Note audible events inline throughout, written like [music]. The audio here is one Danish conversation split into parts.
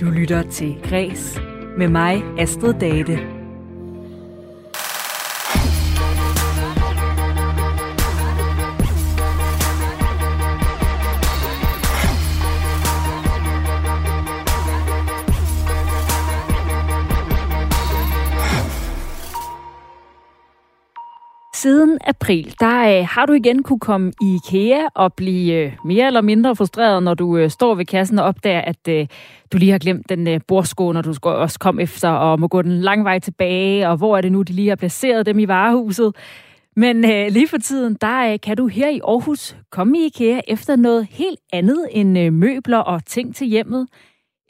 Du lytter til Græs med mig, Astrid Date. Siden april, der øh, har du igen kunne komme i IKEA og blive øh, mere eller mindre frustreret, når du øh, står ved kassen og opdager, at øh, du lige har glemt den øh, bordsko, når du skal også komme efter og må gå den lang vej tilbage, og hvor er det nu, de lige har placeret dem i varehuset. Men øh, lige for tiden, der øh, kan du her i Aarhus komme i IKEA efter noget helt andet end øh, møbler og ting til hjemmet.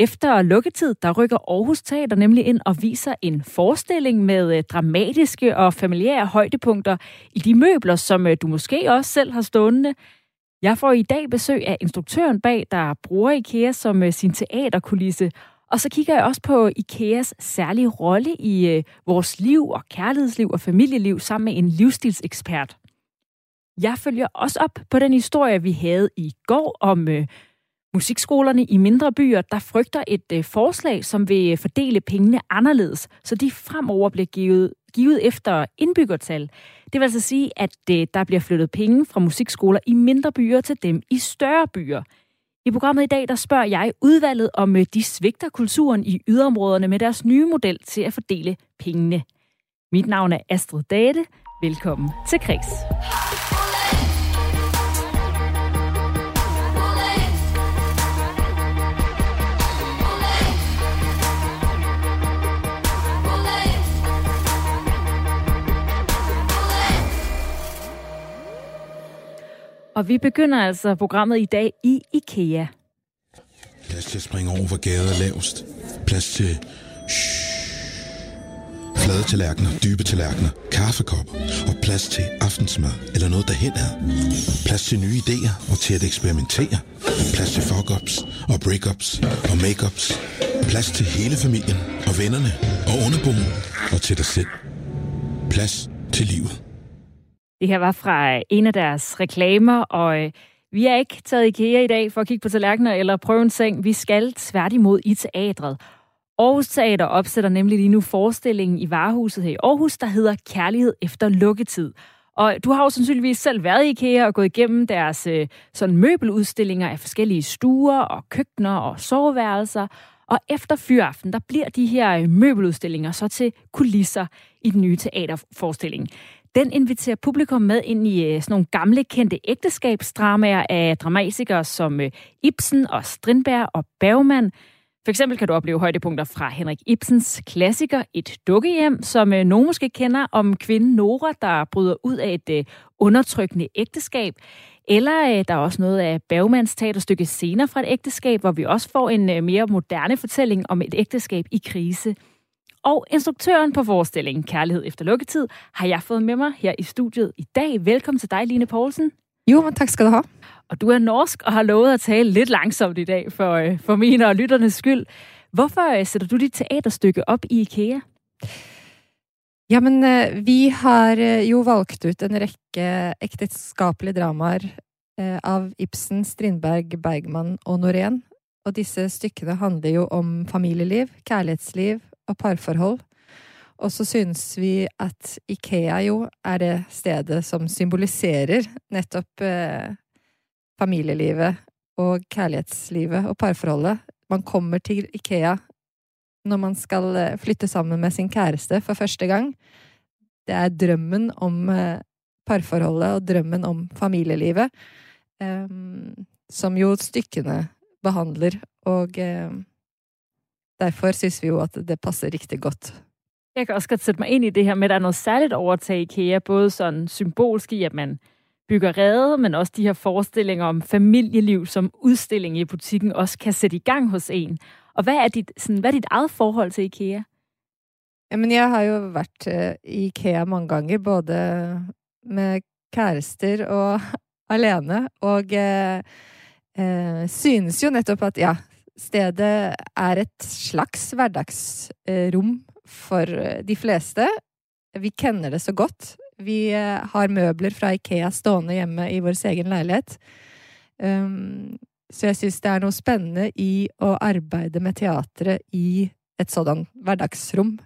Efter lukketid, der rykker Aarhus Teater nemlig ind og viser en forestilling med øh, dramatiske og familiære højdepunkter i de møbler, som øh, du måske også selv har stående. Jeg får i dag besøg af instruktøren bag, der bruger IKEA som øh, sin teaterkulisse. Og så kigger jeg også på IKEAs særlige rolle i vores liv og kærlighedsliv og familieliv sammen med en livsstilsekspert. Jeg følger også op på den historie, vi havde i går om Musikskolerne i mindre byer, der frygter et øh, forslag, som vil øh, fordele pengene anderledes, så de fremover bliver givet, givet efter indbyggertal. Det vil altså sige, at øh, der bliver flyttet penge fra musikskoler i mindre byer til dem i større byer. I programmet i dag, der spørger jeg udvalget, om de svigter kulturen i yderområderne med deres nye model til at fordele pengene. Mit navn er Astrid Date. Velkommen til Kris. Og vi begynder altså programmet i dag i IKEA. Plads til at springe over, for gader lavst. Plads til... Shh. Flade tallerkener, dybe tallerkener, kaffekopper og plads til aftensmad eller noget derhen er. Plads til nye idéer og til at eksperimentere. Plads til fuck-ups og break-ups og make-ups. Plads til hele familien og vennerne og underboen og til dig selv. Plads til livet. Det her var fra øh, en af deres reklamer, og øh, vi er ikke taget IKEA i dag for at kigge på tallerkener eller prøve en seng. Vi skal tværtimod i teatret. Aarhus Teater opsætter nemlig lige nu forestillingen i Varehuset her i Aarhus, der hedder Kærlighed efter lukketid. Og du har jo sandsynligvis selv været i IKEA og gået igennem deres øh, sådan møbeludstillinger af forskellige stuer og køkkener og soveværelser. Og efter fyraften, der bliver de her øh, møbeludstillinger så til kulisser i den nye teaterforestilling. Den inviterer publikum med ind i øh, sådan nogle gamle, kendte ægteskabsdramaer af dramatikere som øh, Ibsen og Strindberg og Bergman. For eksempel kan du opleve højdepunkter fra Henrik Ibsens klassiker Et dukkehjem, som øh, nogen måske kender om kvinden Nora, der bryder ud af et undertrykkende ægteskab. Eller der er også noget af Bergmans teaterstykke Scener fra et ægteskab, hvor vi også får en mere moderne fortælling om et ægteskab i krise. Og instruktøren på forestillingen Kærlighed efter lukketid har jeg fået med mig her i studiet i dag. Velkommen til dig, Line Poulsen. Jo, tak skal du have. Og du er norsk og har lovet at tale lidt langsomt i dag for, øh, for mine og lytternes skyld. Hvorfor øh, sætter du dit teaterstykke op i IKEA? Jamen, øh, vi har jo valgt ut en række ægteskapelige dramaer av Ibsen, Strindberg, Bergman og Norén. Og disse stykkene handler jo om familieliv, kærlighedsliv og parforhold. Og så synes vi at Ikea jo er det stedet som symboliserer nettopp eh, familielivet og kjærlighetslivet og parforholdet. Man kommer til Ikea når man skal eh, flytte sammen med sin kjæreste for første gang. Det er drømmen om eh, parforholdet og drømmen om familielivet eh, som jo stykkene behandler, og eh, Derfor synes vi jo at det passer riktig godt. Jeg kan også godt sætte mig ind i det her med, at der er noget særligt over tage IKEA, både sådan symbolsk i, at man bygger rede, men også de her forestillinger om familieliv, som udstilling i butikken også kan sætte i gang hos en. Og hvad er dit, sådan, hvad er dit eget forhold til IKEA? Jamen, jeg har jo været uh, i IKEA mange gange, både med kærester og [laughs] alene, og uh, synes jo nettopp at ja, stedet er et slags hverdagsrom for eh, de fleste. Vi kjenner det så godt. Vi eh, har møbler fra Ikea stående hjemme i vår egen leilighet. Ehm, så jeg syns det er noe spennende i å arbeide med teatret i et sånn hverdagsrom.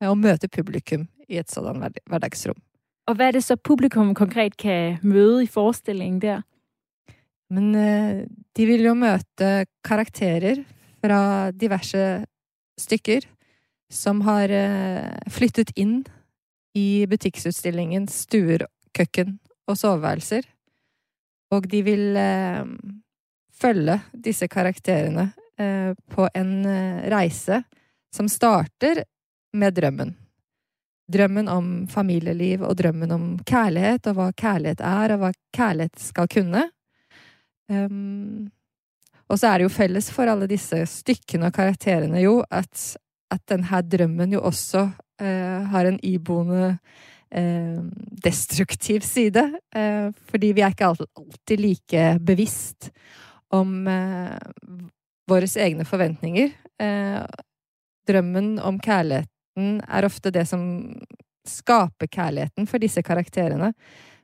Eh, og møte publikum i et sånn hverdagsrom. Og hvad er det så, publikum konkret kan møde i forestillingen der? Men uh, de vil jo møte karakterer fra diverse stykker som har uh, flyttet inn i butikkutstillingen Stuer, kjøkken og soveværelser. Og de vil uh, følge disse karakterene på en reise som starter med drømmen drømmen om familieliv og drømmen om kjærlighet, og hva kjærlighet er, og hva kjærlighet skal kunne. Um, og så er det jo felles for alle disse stykkene og karakterene jo at, at denne drømmen jo også uh, har en iboende uh, destruktiv side. Uh, fordi vi er ikke alltid like bevisst om eh, våre egne forventninger. drømmen om kjærlighet kjærligheten er ofte det som skaper kjærligheten for disse karakterene.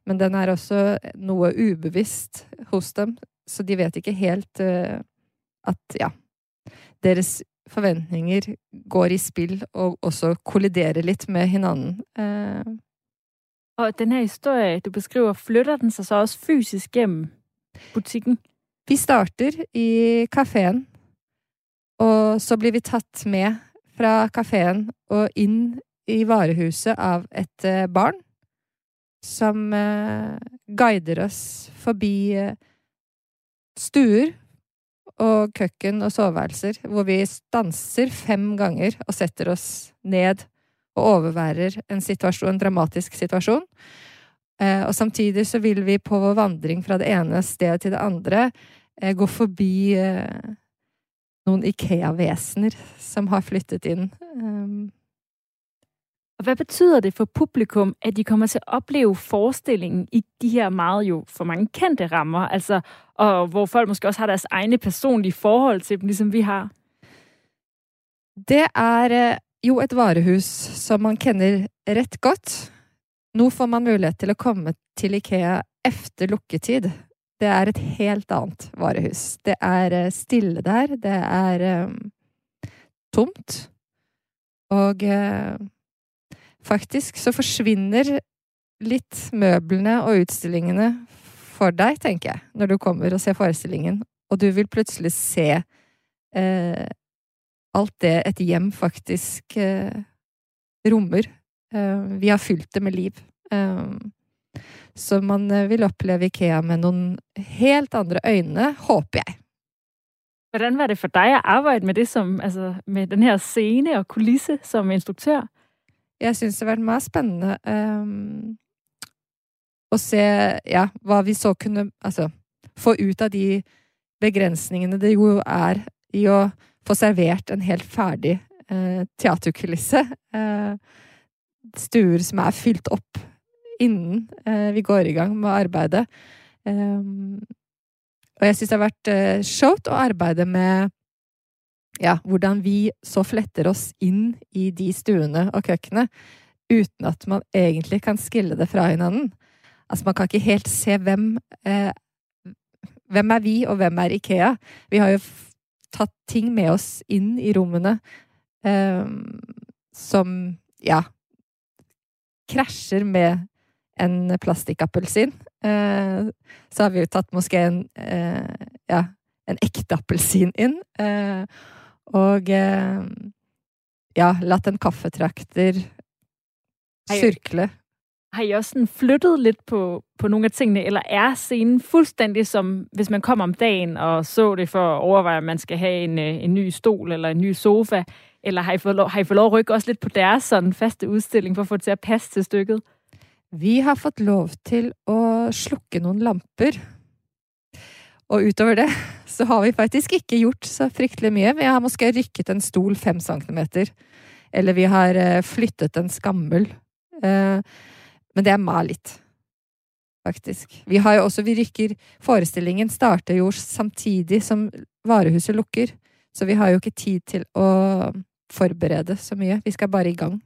Men den er også noe ubevisst hos dem, så de vet ikke helt uh, at ja, deres forventninger går i spill og også kolliderer litt med hverandre. Uh, og denne historien du beskriver, flytter den seg så også fysisk gjennom butikken? Vi starter i kafeen, og så blir vi tatt med fra kafeen og inn i varehuset av et eh, barn som eh, guider oss forbi eh, stuer og kjøkken og soveværelser, hvor vi stanser fem ganger og setter oss ned og overværer en, situasjon, en dramatisk situasjon. Eh, og samtidig så vil vi på vår vandring fra det ene stedet til det andre eh, gå forbi eh, noen Ikea-vesener som har flyttet inn. Ehm, og hvad betyder det for publikum, at de kommer til at opleve forestillingen i de her meget jo for mange kendte rammer, altså, og hvor folk måske også har deres egne personlige forhold til dem, ligesom vi har? Det er eh, jo et varehus som man kender ret godt. Nu får man mulighed til at komme til Ikea efter lukketid. Det er et helt andet varehus. Det er eh, stille der. Det er um, tomt. Og uh, faktisk så forsvinner litt møblene og utstillingene for deg, tenker jeg, når du kommer og ser forestillingen, og du vil plutselig se eh, alt det et hjem faktisk eh, rommer. Eh, vi har fylt det med liv. Um, så man eh, vil oppleve Ikea med noen helt andre øyne, håper jeg. Hvordan var det for deg å arbeide med det som, altså med den her scene og kulisse som instruktør? Jeg syns det har vært mer spennende um, øhm, å se ja, hva vi så kunne altså, få ut av de begrensningene det jo er i å få servert en helt ferdig uh, øh, teaterkulisse. Uh, stuer som er fylt opp innen eh, øh, vi går i gang med arbeidet. Um, øhm, og jeg syns det har vært uh, showt å arbeide med ja, hvordan vi så fletter oss inn i de stuene og kjøkkenene uten at man egentlig kan skille det fra hverandre. Altså, man kan ikke helt se hvem eh, Hvem er vi, og hvem er Ikea? Vi har jo tatt ting med oss inn i rommene eh, som, ja Krasjer med en plastikkappelsin. Eh, så har vi jo tatt moskeen eh, ja, en ekte appelsin inn. Eh, og ja, latt en kaffetrakter sirkle. Har I også sådan flyttet lidt på, på nogle af tingene, eller er scenen fuldstændig som, hvis man kommer om dagen og så det for at overveje, om man skal have en, en ny stol eller en ny sofa, eller har I fået lov, har I fået lov at rykke også lidt på deres sådan faste udstilling for at få det til at passe til stykket? Vi har fått lov til å slukke noen lamper. Og utover det så har vi faktisk ikke gjort så fryktelig mye. Vi har måske rykket en stol fem centimeter. Eller vi har eh, flyttet en skammel. Eh, men det er mal litt, faktisk. Vi har jo også Vi rykker Forestillingen starter jo samtidig som varehuset lukker. Så vi har jo ikke tid til å forberede så mye. Vi skal bare i gang.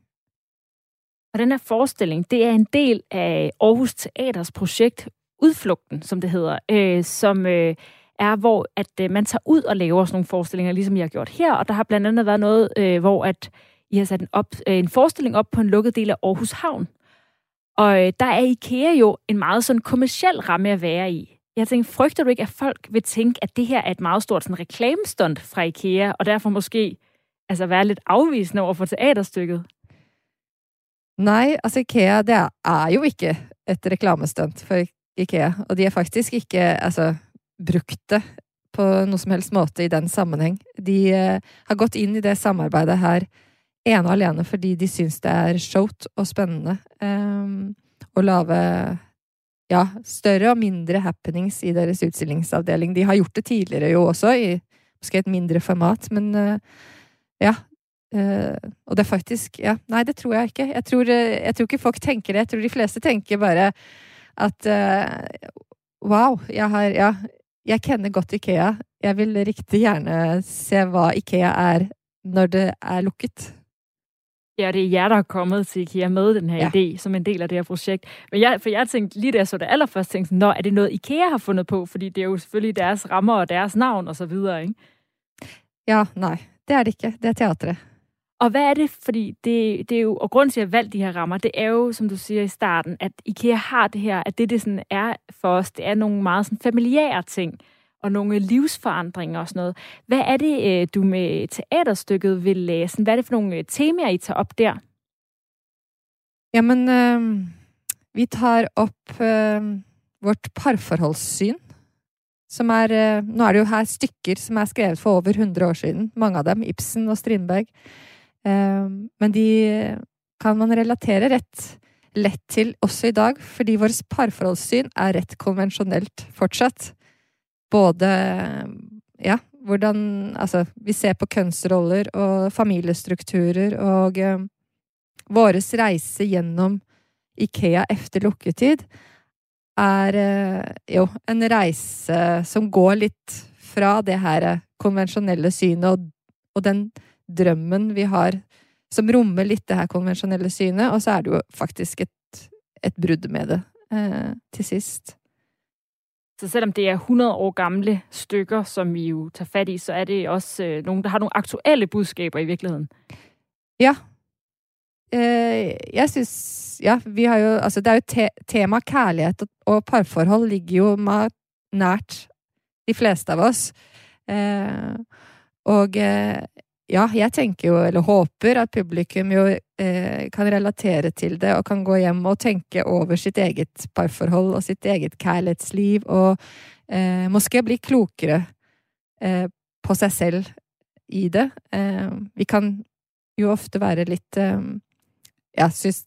Og den her forestilling, det er en del af Aarhus Teaters projekt Udflugten, som det hedder, øh, som øh, er, hvor at øh, man tager ud og laver sådan nogle forestillinger, ligesom jeg har gjort her, og der har blandt andet været noget, øh, hvor at I har sat en, op, øh, en forestilling op på en lukket del af Aarhus Havn. Og øh, der er IKEA jo en meget sådan kommersiel ramme at være i. Jeg tænker, frygter du ikke, at folk vil tænke, at det her er et meget stort sådan, reklamestunt fra IKEA, og derfor måske altså, være lidt afvisende over for teaterstykket? Nej, altså IKEA det er jo ikke et reklamestunt for IKEA, og de er faktisk ikke altså, brukt det på noe som helst måte i den sammenheng. De uh, har gått inn i det samarbeidet her ene og alene fordi de syns det er showt og spennende um, å lage ja, større og mindre happenings i deres utstillingsavdeling. De har gjort det tidligere jo også, i måske et mindre format, men uh, ja. Uh, og det er faktisk Ja, nei, det tror jeg ikke. Jeg tror, jeg tror, ikke folk tenker det. Jeg tror de fleste tenker bare at wow, jeg har Ja, jeg kjenner godt Ikea. Jeg vil riktig gjerne se hva Ikea er når det er lukket. Ja, det er jer, der er kommet til IKEA med den her ja. idé, som en del af det her projekt. Men jeg, for jeg tænkte lige da jeg så det allerførst, tænkte når er det noget IKEA har fundet på? Fordi det er jo selvfølgelig deres rammer og deres navn og så videre, ikke? Ja, nej, det er det ikke. Det er teatret. Og hvad er det? Fordi det, det er jo, og grund til, at jeg valgte de her rammer, det er jo, som du siger i starten, at IKEA har det her, at det, det sådan er for os, det er nogle meget sådan familiære ting, og nogle livsforandringer og sådan noget. Hvad er det, øh, du med teaterstykket vil læse? Hvad er det for nogle øh, temaer, I tager op der? Jamen, øh, vi tager op øh, vårt parforholdssyn, som er øh, Nå er det jo her stykker som er skrevet for over 100 år siden, mange af dem, Ibsen og Strindberg. Ehm, men de kan man relatere rett lett til også i dag, fordi vårt parforholdssyn er rett konvensjonelt fortsatt. Både ja, hvordan Altså, vi ser på kjønnsroller og familiestrukturer og eh, Vår reise gjennom Ikea etter lukketid er eh, jo en reise som går litt fra det her konvensjonelle synet og, og den drømmen vi har, som rommer litt det her konvensjonelle synet, og så er det jo faktisk et, et brudd med det eh, til sist. Så selvom det er 100 år gamle stykker, som vi jo tager fat i, så er det også øh, nogen, der har nogle aktuelle budskaber i virkeligheden. Ja. Eh, jeg synes Ja, vi har jo Altså, det er jo te tema kærlighet og, parforhold ligger jo nært de fleste av oss. Eh, og eh, ja, jeg tenker jo, eller håper, at publikum jo eh, kan relatere til det og kan gå hjem og tenke over sitt eget parforhold og sitt eget kjærlighetsliv og eh, måske bli klokere eh, på seg selv i det. Eh, vi kan jo ofte være litt eh, Jeg syns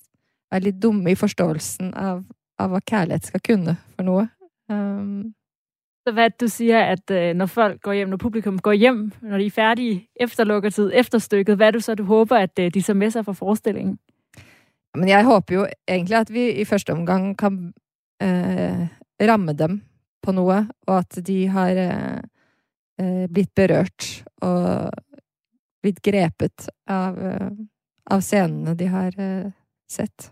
være litt dumme i forståelsen av, av hva kjærlighet skal kunne for noe. Um, så hvad du siger, at øh, når folk går hjem, når publikum går hjem, når de er færdige efter lukketid, efter stykket, hvad er du så, du håber, at øh, de tager med sig fra forestillingen? Men jeg håber jo egentlig at vi i første omgang kan øh, ramme dem på noget, og at de har øh, øh blivet berørt og blivet grepet av, øh, av scenene de har øh, sett.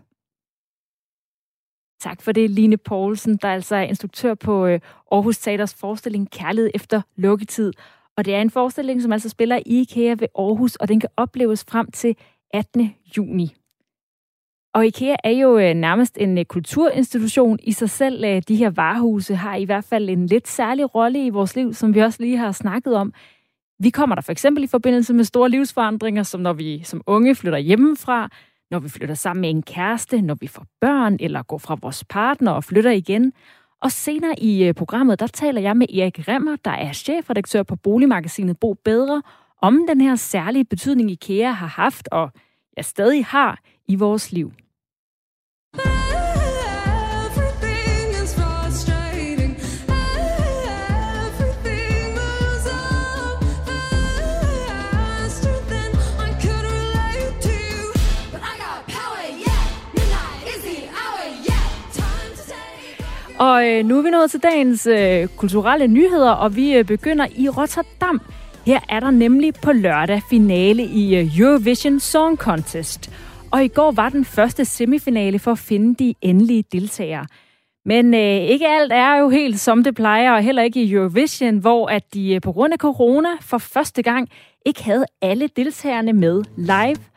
Tak for det, Line Poulsen, der altså er instruktør på øh, Aarhus Teaters forestilling Kærlighed efter lukketid. Og det er en forestilling, som altså spiller i IKEA ved Aarhus, og den kan opleves frem til 18. juni. Og IKEA er jo øh, nærmest en øh, kulturinstitution i sig selv. De her varehuse har i hvert fald en lidt særlig rolle i vores liv, som vi også lige har snakket om. Vi kommer der for eksempel i forbindelse med store livsforandringer, som når vi som unge flytter hjemmefra, når vi flytter sammen med en kæreste, når vi får børn eller går fra vores partner og flytter igen. Og senere i øh, programmet, der taler jeg med Erik Remmer, der er chefredaktør på boligmagasinet Bo Bedre, om den her særlige betydning IKEA har haft og jeg stadig har i vores liv. Og øh, nu er vi nået til dagens øh, kulturelle nyheder, og vi øh, begynder i Rotterdam. Her er der nemlig på lørdag finale i øh, Eurovision Song Contest. Og i går var den første semifinale for at finde de endelige deltagere. Men øh, ikke alt er jo helt som det plejer, og heller ikke i Eurovision, hvor at de øh, på grund af corona for første gang ikke havde alle deltagerne med live.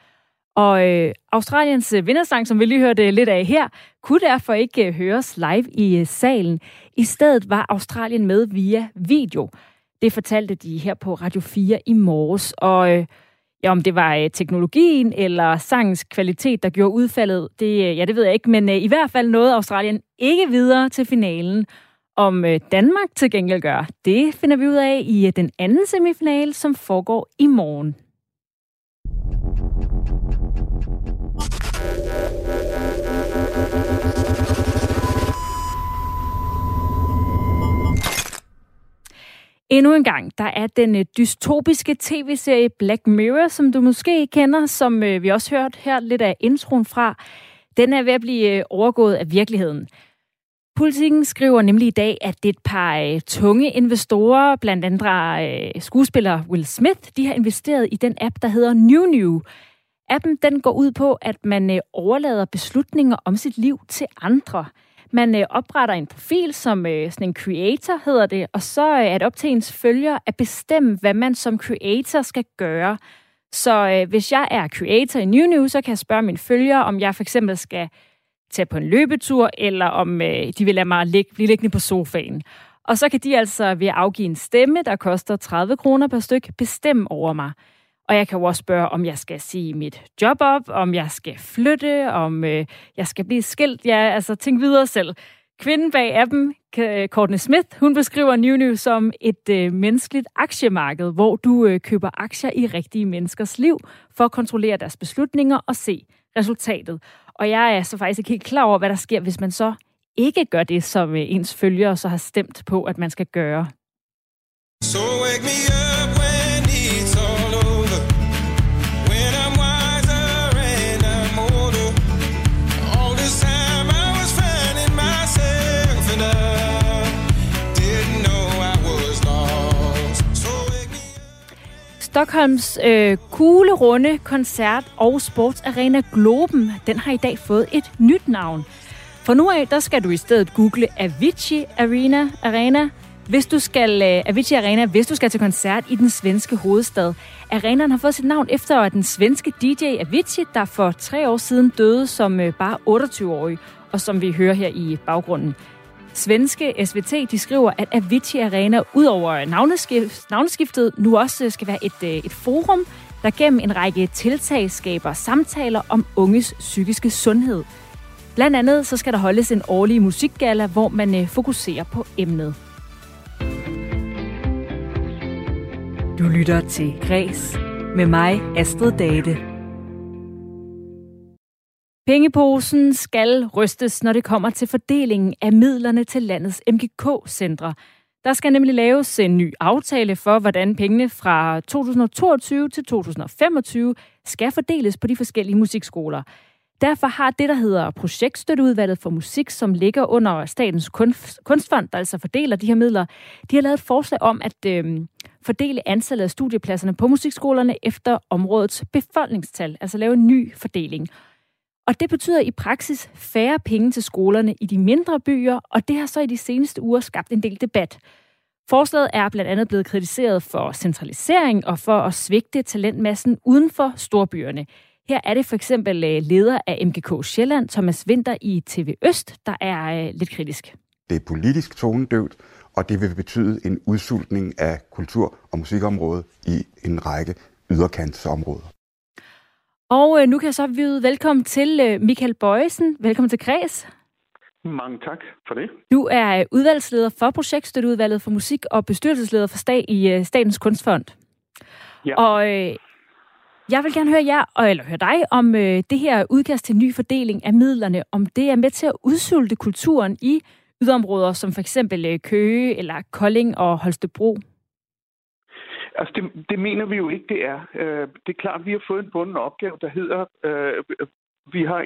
Og øh, Australiens øh, vindersang, som vi lige hørte øh, lidt af her, kunne derfor ikke øh, høres live i salen. I stedet var Australien med via video. Det fortalte de her på Radio 4 i morges. Og øh, ja, om det var øh, teknologien eller sangens kvalitet, der gjorde udfaldet, det, øh, ja, det ved jeg ikke. Men øh, i hvert fald nåede Australien ikke videre til finalen. Om øh, Danmark til gengæld gør, det finder vi ud af i øh, den anden semifinal, som foregår i morgen. Endnu en gang, der er den øh, dystopiske tv-serie Black Mirror, som du måske kender, som øh, vi også hørt her lidt af introen fra. Den er ved at blive øh, overgået af virkeligheden. Politikken skriver nemlig i dag, at det et par tunge investorer, blandt andre skuespiller Will Smith, de har investeret i den app, der hedder New New. Appen den går ud på, at man overlader beslutninger om sit liv til andre – man øh, opretter en profil som øh, sådan en creator, hedder det, og så øh, er det op til ens følger at bestemme, hvad man som creator skal gøre. Så øh, hvis jeg er creator i New News, så kan jeg spørge mine følgere, om jeg for eksempel skal tage på en løbetur, eller om øh, de vil lade mig ligge, blive liggende på sofaen. Og så kan de altså ved at afgive en stemme, der koster 30 kroner per styk, bestemme over mig. Og jeg kan jo også spørge, om jeg skal sige mit job op, om jeg skal flytte, om øh, jeg skal blive skilt. Ja, altså tænk videre selv. Kvinden bag appen, øh, Courtney Smith, hun beskriver New New som et øh, menneskeligt aktiemarked, hvor du øh, køber aktier i rigtige menneskers liv for at kontrollere deres beslutninger og se resultatet. Og jeg er så faktisk ikke helt klar over, hvad der sker, hvis man så ikke gør det, som øh, ens følgere så har stemt på, at man skal gøre. So wake me up Stockholms øh, kugle runde koncert og sportsarena Globen, den har i dag fået et nyt navn. For nu af, der skal du i stedet google Avicii Arena, Arena hvis du skal, uh, Avicii Arena, hvis du skal til koncert i den svenske hovedstad. Arenaen har fået sit navn efter at den svenske DJ Avicii, der for tre år siden døde som uh, bare 28-årig, og som vi hører her i baggrunden. Svenske SVT de skriver, at Avicii Arena ud over navneskift, navneskiftet nu også skal være et, øh, et forum, der gennem en række tiltag skaber samtaler om unges psykiske sundhed. Blandt andet så skal der holdes en årlig musikgala, hvor man øh, fokuserer på emnet. Du lytter til Græs med mig, Astrid Date. Pengeposen skal rystes, når det kommer til fordelingen af midlerne til landets MGK-centre. Der skal nemlig laves en ny aftale for, hvordan pengene fra 2022 til 2025 skal fordeles på de forskellige musikskoler. Derfor har det, der hedder projektstøtteudvalget for musik, som ligger under Statens Kunstfond, der altså fordeler de her midler, de har lavet et forslag om at øh, fordele antallet af studiepladserne på musikskolerne efter områdets befolkningstal, altså lave en ny fordeling. Og det betyder i praksis færre penge til skolerne i de mindre byer, og det har så i de seneste uger skabt en del debat. Forslaget er blandt andet blevet kritiseret for centralisering og for at svigte talentmassen uden for storbyerne. Her er det for eksempel øh, leder af MGK Sjælland, Thomas Winter i TV Øst, der er øh, lidt kritisk. Det er politisk tonedøvt, og det vil betyde en udsultning af kultur- og musikområdet i en række yderkantsområder. Og øh, nu kan jeg så byde velkommen til øh, Michael Bøjsen. Velkommen til Kreds. Mange tak for det. Du er øh, udvalgsleder for projektstøtteudvalget for musik og bestyrelsesleder for stat i øh, Statens Kunstfond. Ja. Og øh, jeg vil gerne høre jer, eller høre dig, om øh, det her udkast til ny fordeling af midlerne, om det er med til at udsulte kulturen i yderområder som for eksempel øh, Køge eller Kolding og Holstebro. Altså, det, det mener vi jo ikke, det er. Øh, det er klart, at vi har fået en bunden opgave, der hedder, øh, vi har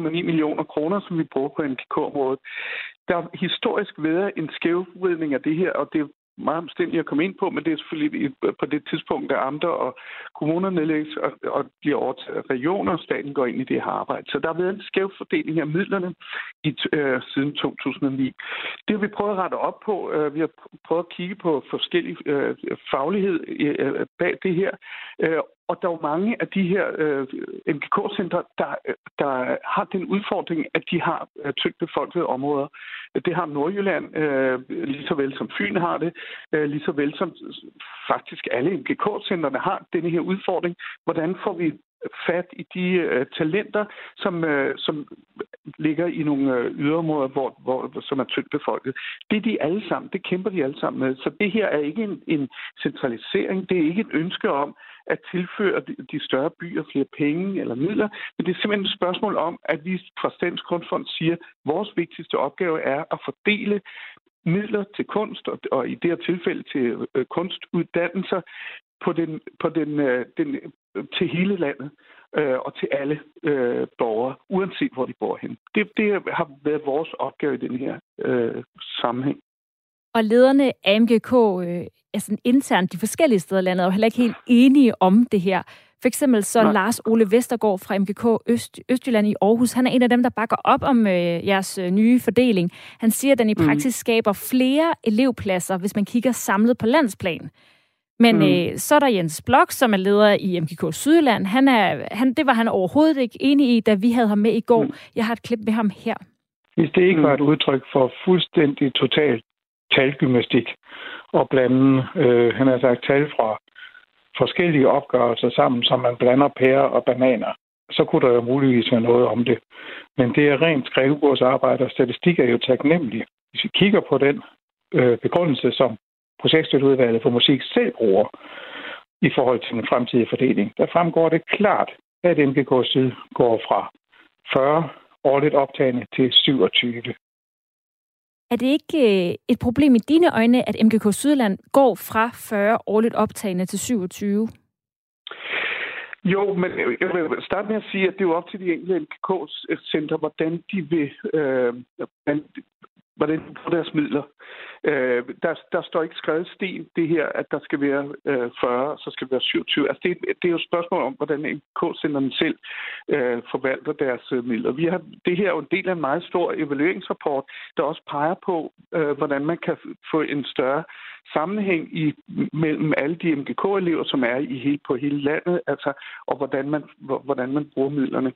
41,9 millioner kroner, som vi bruger på NPK-området. Der har historisk været en skævvridning af det her, og det meget omstændigt at komme ind på, men det er selvfølgelig på det tidspunkt, der amter og kommuner nedlægges og, og bliver overtaget af regioner, og staten går ind i det her arbejde. Så der har været en skæv fordeling af midlerne i, øh, siden 2009. Det har vi prøvet at rette op på. Øh, vi har prøvet at kigge på forskellige øh, faglighed øh, bag det her, øh, og der er jo mange af de her øh, MGK-centre, der, der har den udfordring, at de har øh, tyndt befolkede områder. Det har Nordjylland, øh, lige så vel som Fyn har det, øh, lige så vel som faktisk alle MGK-centrene har denne her udfordring. Hvordan får vi fat i de øh, talenter, som, øh, som ligger i nogle øh, yderområder, hvor, hvor, som er tyndt befolket. Det er de alle sammen, det kæmper de alle sammen med. Så det her er ikke en, en centralisering, det er ikke et ønske om at tilføre de, større byer flere penge eller midler, men det er simpelthen et spørgsmål om, at vi fra Statens Kunstfond siger, at vores vigtigste opgave er at fordele midler til kunst, og, og i det her tilfælde til øh, kunstuddannelser, på den, på den, øh, den, øh, til hele landet øh, og til alle øh, borgere, uanset hvor de bor hen. Det, det har været vores opgave i den her øh, sammenhæng. Og lederne af MGK, øh, altså internt de forskellige steder i landet, er jo heller ikke helt enige om det her. For eksempel så Nej. Lars Ole Vestergaard fra MGK Øst, Østjylland i Aarhus, han er en af dem, der bakker op om øh, jeres øh, nye fordeling. Han siger, at den i mhm. praksis mm. skaber flere elevpladser, hvis man kigger samlet på landsplan. Men mm. øh, så er der Jens Blok, som er leder i MGK Sydland. Han er, han, det var han overhovedet ikke enig i, da vi havde ham med i går. Mm. Jeg har et klip med ham her. Hvis det ikke var et udtryk for fuldstændig total talgymnastik og blande, øh, han har sagt, tal fra forskellige opgørelser sammen, som man blander pærer og bananer, så kunne der jo muligvis være noget om det. Men det er rent skrivebordsarbejde, og statistik er jo taknemmelig. Hvis vi kigger på den øh, begrundelse, som projektstøtteudvalget for musik selv bruger i forhold til den fremtidige fordeling, der fremgår det klart, at MGK Syd går fra 40 årligt optagende til 27. Er det ikke øh, et problem i dine øjne, at MGK Sydland går fra 40 årligt optagende til 27? Jo, men øh, jeg vil starte med at sige, at det er jo op til de enkelte MKK's øh, center, hvordan de vil, øh, hvordan de får deres midler. Øh, der, der står ikke skrevet sten, det her, at der skal være øh, 40, så skal det være 27. Altså det, det er jo et spørgsmål om, hvordan NK-centerne selv øh, forvalter deres øh, midler. Vi har, det her er jo en del af en meget stor evalueringsrapport, der også peger på, øh, hvordan man kan få en større sammenhæng i, mellem alle de MGK-elever, som er i hele, på hele landet, altså, og hvordan man, hvordan man bruger midlerne.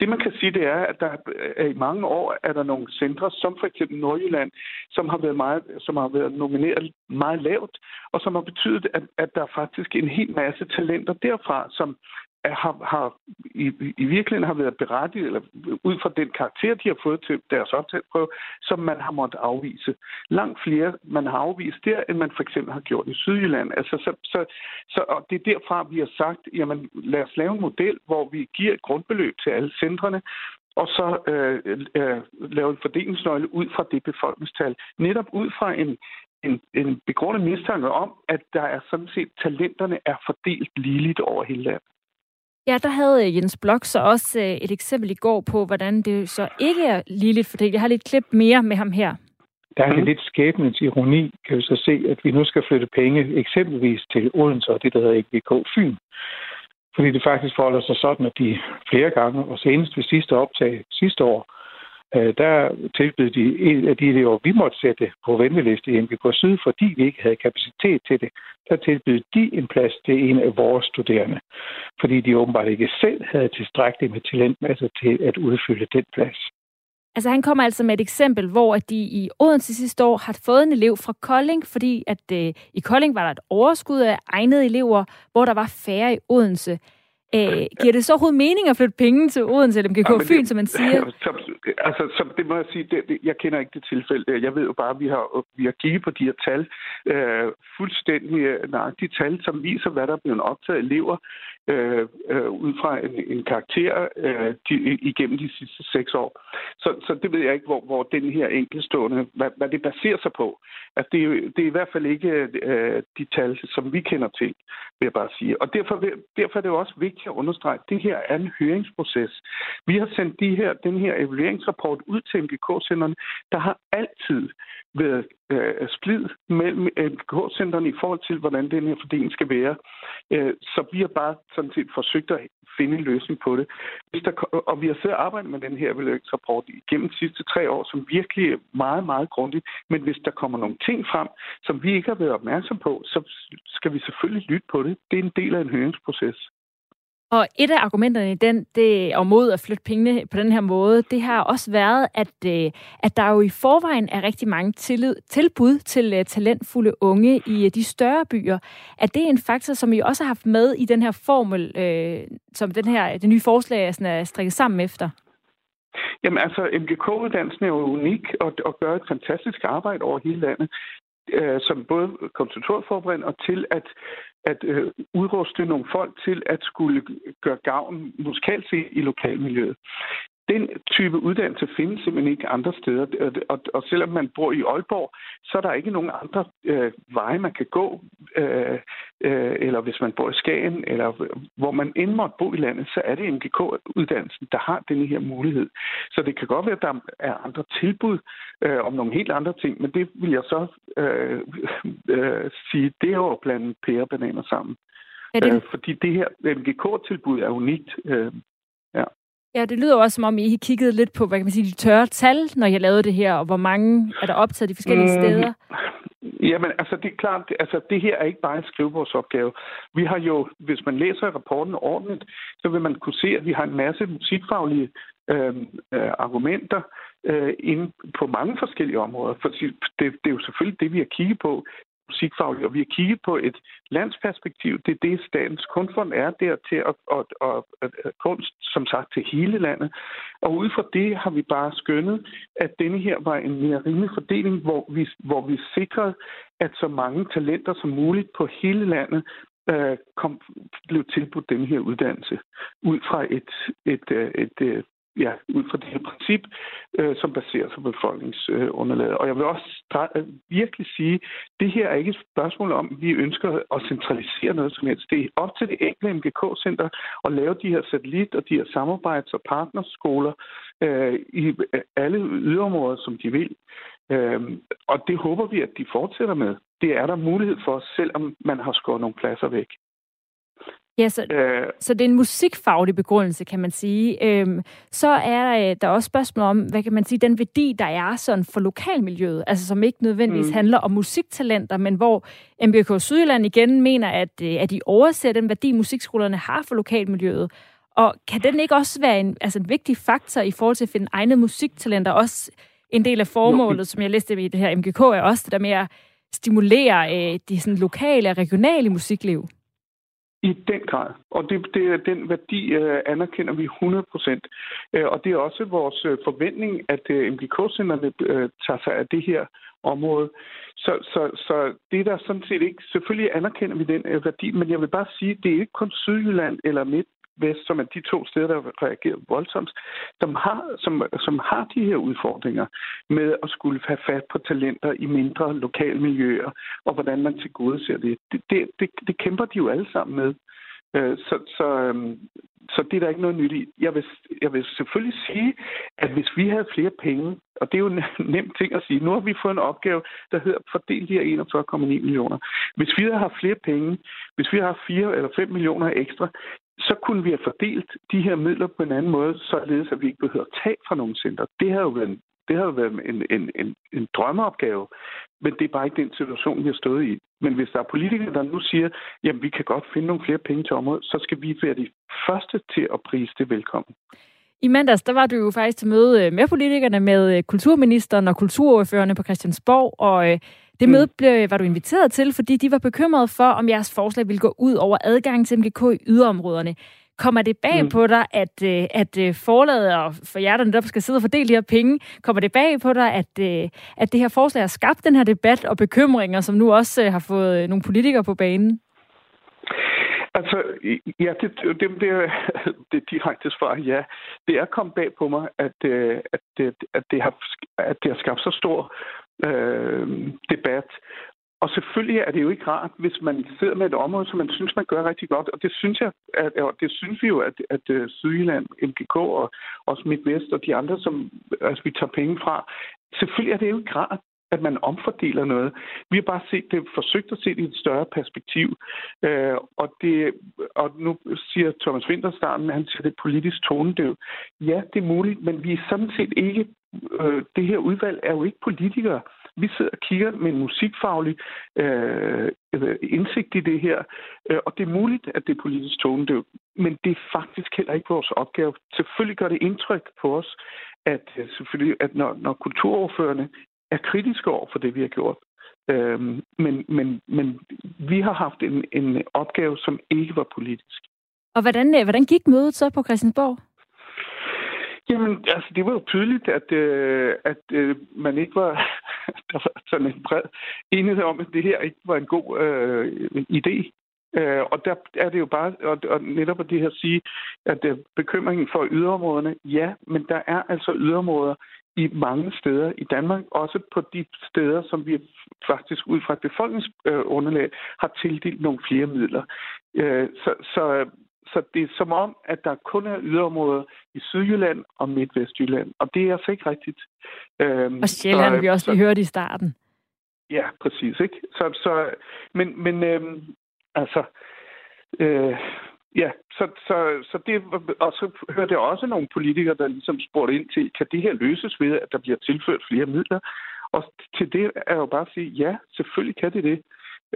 Det man kan sige, det er, at der er, i mange år er der nogle centre, som for eksempel Nordjylland, som har været, meget, som har været nomineret meget lavt, og som har betydet, at, at der er faktisk en hel masse talenter derfra, som har, har i, i virkeligheden har været berettiget, eller ud fra den karakter, de har fået til deres optagelsesprøve, som man har måttet afvise. Langt flere, man har afvist der, end man for eksempel har gjort i Sydjylland. Altså, så, så, så, og det er derfra, vi har sagt, jamen lad os lave en model, hvor vi giver et grundbeløb til alle centrene, og så øh, øh, lave en fordelingsnøgle ud fra det befolkningstal. Netop ud fra en, en, en begrundet mistanke om, at der er sådan set, talenterne er fordelt ligeligt over hele landet. Ja, der havde øh, Jens Blok så også øh, et eksempel i går på, hvordan det så ikke er ligeligt fordelt. Jeg har lidt klip mere med ham her. Der er det mhm. lidt skæbnens ironi, kan vi så se, at vi nu skal flytte penge eksempelvis til Odense og det, der hedder EGK Fyn. Fordi det faktisk forholder sig sådan, at de flere gange, og senest ved sidste optag sidste år, Øh, der tilbød de en af de elever, vi måtte sætte på venteliste i MGK Syd, fordi vi ikke havde kapacitet til det, der tilbød de en plads til en af vores studerende, fordi de åbenbart ikke selv havde tilstrækkeligt med talentmasse til at udfylde den plads. Altså han kommer altså med et eksempel, hvor de i Odense sidste år har fået en elev fra Kolding, fordi at øh, i Kolding var der et overskud af egnede elever, hvor der var færre i Odense. Øh, giver det så overhovedet mening at flytte penge til Odense eller MGK ja, Fyn, som man siger? [laughs] Så, altså, så det må jeg sige, det, det, jeg kender ikke det tilfælde. Jeg ved jo bare, at vi har, vi har kigget på de her tal, øh, fuldstændig nøjagtige tal, som viser, hvad der er blevet optaget elever øh, øh, ud fra en, en karakter øh, de, igennem de sidste seks år. Så, så det ved jeg ikke, hvor, hvor den her enkeltstående, hvad, hvad det baserer sig på. Altså, det, er, det er i hvert fald ikke øh, de tal, som vi kender til, vil jeg bare sige. Og derfor, derfor er det jo også vigtigt, at understrege, at det her er en høringsproces. Vi har sendt de her, den her evalueringsrapport ud til MGK-senderne, Der har altid været øh, splid mellem øh, MGK-centerne i forhold til, hvordan den her fordeling skal være. Øh, så vi har bare sådan set forsøgt at finde en løsning på det. Hvis der, og vi har siddet og arbejdet med den her evalueringsrapport igennem de sidste tre år, som virkelig er meget, meget grundigt. Men hvis der kommer nogle ting frem, som vi ikke har været opmærksom på, så skal vi selvfølgelig lytte på det. Det er en del af en høringsproces. Og et af argumenterne i den, det og mod at flytte pengene på den her måde, det har også været, at, øh, at der jo i forvejen er rigtig mange tillid, tilbud til øh, talentfulde unge i øh, de større byer. At det er en faktor, som I også har haft med i den her formel, øh, som den her, det nye forslag er, sådan, er strikket sammen efter? Jamen altså, MGK-uddannelsen er jo unik og, og gør et fantastisk arbejde over hele landet øh, som både konsultorforberedende og til at, at øh, udruste nogle folk til at skulle gøre gavn musikalt set i lokalmiljøet den type uddannelse findes simpelthen ikke andre steder. Og, og selvom man bor i Aalborg, så er der ikke nogen andre øh, veje, man kan gå. Øh, øh, eller hvis man bor i Skagen, eller hvor man end måtte bo i landet, så er det MGK-uddannelsen, der har denne her mulighed. Så det kan godt være, at der er andre tilbud øh, om nogle helt andre ting, men det vil jeg så øh, øh, sige, det er jo blandt pære og bananer sammen. Er det... Øh, fordi det her MGK-tilbud er unikt. Øh, ja. Ja, det lyder også, som om I kiggede lidt på, hvad kan man sige, de tørre tal, når jeg lavede det her, og hvor mange er der optaget de forskellige mm. steder? Jamen, altså det er klart, altså det her er ikke bare en skrivebordsopgave. Vi har jo, hvis man læser rapporten ordentligt, så vil man kunne se, at vi har en masse musikfaglige øh, øh, argumenter øh, inde på mange forskellige områder. For det, det er jo selvfølgelig det, vi har kigget på musikfagligt, og vi har kigget på et landsperspektiv. Det er det, Statens Kunstfond er der til at, at, at, at, at kunst, som sagt, til hele landet. Og ud fra det har vi bare skønnet, at denne her var en mere rimelig fordeling, hvor vi, hvor vi sikrede, at så mange talenter som muligt på hele landet øh, kom, blev tilbudt denne her uddannelse ud fra et, et, øh, et, et, ja, ud fra det her princip, øh, som baserer sig på befolkningsunderlaget. Øh, og jeg vil også øh, virkelig sige, det her er ikke et spørgsmål om, at vi ønsker at centralisere noget som helst. Det er op til det enkelte MGK-center at lave de her satellit- og de her samarbejds- og partnerskoler øh, i øh, alle yderområder, som de vil. Øh, og det håber vi, at de fortsætter med. Det er der mulighed for, selvom man har skåret nogle pladser væk. Ja, så, øh, så det er en musikfaglig begrundelse, kan man sige. Øhm, så er øh, der også spørgsmål om, hvad kan man sige, den værdi, der er sådan for lokalmiljøet, altså som ikke nødvendigvis mm. handler om musiktalenter, men hvor MBK Sydjylland igen mener, at, øh, at de overser den værdi, musikskolerne har for lokalmiljøet. Og kan den ikke også være en, altså en vigtig faktor i forhold til at finde egne musiktalenter? Også en del af formålet, som jeg læste i det her MGK, er også det der med at stimulere øh, de sådan, lokale og regionale musikliv. I den grad. Og det, det, den værdi øh, anerkender vi 100 procent. Øh, og det er også vores øh, forventning, at øh, MGK-centerne øh, tager sig af det her område. Så, så, så det er der sådan set ikke. Selvfølgelig anerkender vi den øh, værdi, men jeg vil bare sige, det er ikke kun Sydjylland eller Midt Vest, som er de to steder, der reagerer voldsomt, som har, som, som har de her udfordringer med at skulle have fat på talenter i mindre lokale miljøer, og hvordan man til gode ser det. Det, det, det. det kæmper de jo alle sammen med. Øh, så, så, øhm, så det er der ikke noget nyt i. Jeg vil, jeg vil selvfølgelig sige, at hvis vi havde flere penge, og det er jo en [laughs] nem ting at sige, nu har vi fået en opgave, der hedder fordel de her 41,9 millioner. Hvis vi havde haft flere penge, hvis vi har haft 4 eller 5 millioner ekstra, så kunne vi have fordelt de her midler på en anden måde, således at vi ikke behøver at tage fra nogle center. Det har jo været, det har jo været en, en, en, en drømmeopgave, men det er bare ikke den situation, vi har stået i. Men hvis der er politikere, der nu siger, jamen vi kan godt finde nogle flere penge til området, så skal vi være de første til at prise det velkommen. I mandags, der var du jo faktisk til møde øh, med politikerne, med øh, kulturministeren og kulturordførerne på Christiansborg, og øh, det møde mm. blev, var du inviteret til, fordi de var bekymrede for, om jeres forslag ville gå ud over adgang til MGK i yderområderne. Kommer det bag mm. på dig, at, øh, at øh, forlaget og for jer, der skal sidde og fordele de her penge, kommer det bag på dig, at, øh, at det her forslag har skabt den her debat og bekymringer, som nu også har fået nogle politikere på banen? Altså, ja, det, det, det, [laughs] det direkte svar, ja. Det er kommet bag på mig, at, at, at, det, har, at det har skabt så stor øh, debat. Og selvfølgelig er det jo ikke rart, hvis man sidder med et område, som man synes, man gør rigtig godt. Og det synes jeg, at, og det synes vi jo, at, at øh, Sydjylland, MGK og også Midtvest og de andre, som altså, vi tager penge fra, selvfølgelig er det jo ikke rart at man omfordeler noget. Vi har bare set det, forsøgt at se det i et større perspektiv. Øh, og, det, og nu siger Thomas Winterstarten, han siger, det er politisk tonedøv. Ja, det er muligt, men vi er sådan set ikke... Øh, det her udvalg er jo ikke politikere. Vi sidder og kigger med en musikfaglig øh, øh indsigt i det her, øh, og det er muligt, at det er politisk tone, men det er faktisk heller ikke vores opgave. Selvfølgelig gør det indtryk på os, at øh, selvfølgelig, at når, når kulturoverførende er kritiske over for det, vi har gjort. Øhm, men, men, men vi har haft en, en opgave, som ikke var politisk. Og hvordan, øh, hvordan gik mødet så på Christiansborg? Jamen, altså, det var jo tydeligt, at, øh, at øh, man ikke var... [laughs] der var sådan en bred enighed om, at det her ikke var en god øh, idé. Øh, og der er det jo bare, og, og netop at det her sige, at øh, bekymringen for yderområderne, ja, men der er altså yderområder i mange steder i Danmark, også på de steder, som vi faktisk ud fra et befolkningsunderlag har tildelt nogle flere midler. Øh, så, så, så det er som om, at der kun er yderområder i Sydjylland og Midtvestjylland, og det er altså ikke rigtigt. Øhm, og Sjælland, så, vi også lige hørte i starten. Ja, præcis. Ikke? Så, så, men men øhm, altså, øh, Ja, så, så, så det, og så hørte jeg også nogle politikere, der ligesom spurgte ind til, kan det her løses ved, at der bliver tilført flere midler? Og til det er jo bare at sige, ja, selvfølgelig kan det det.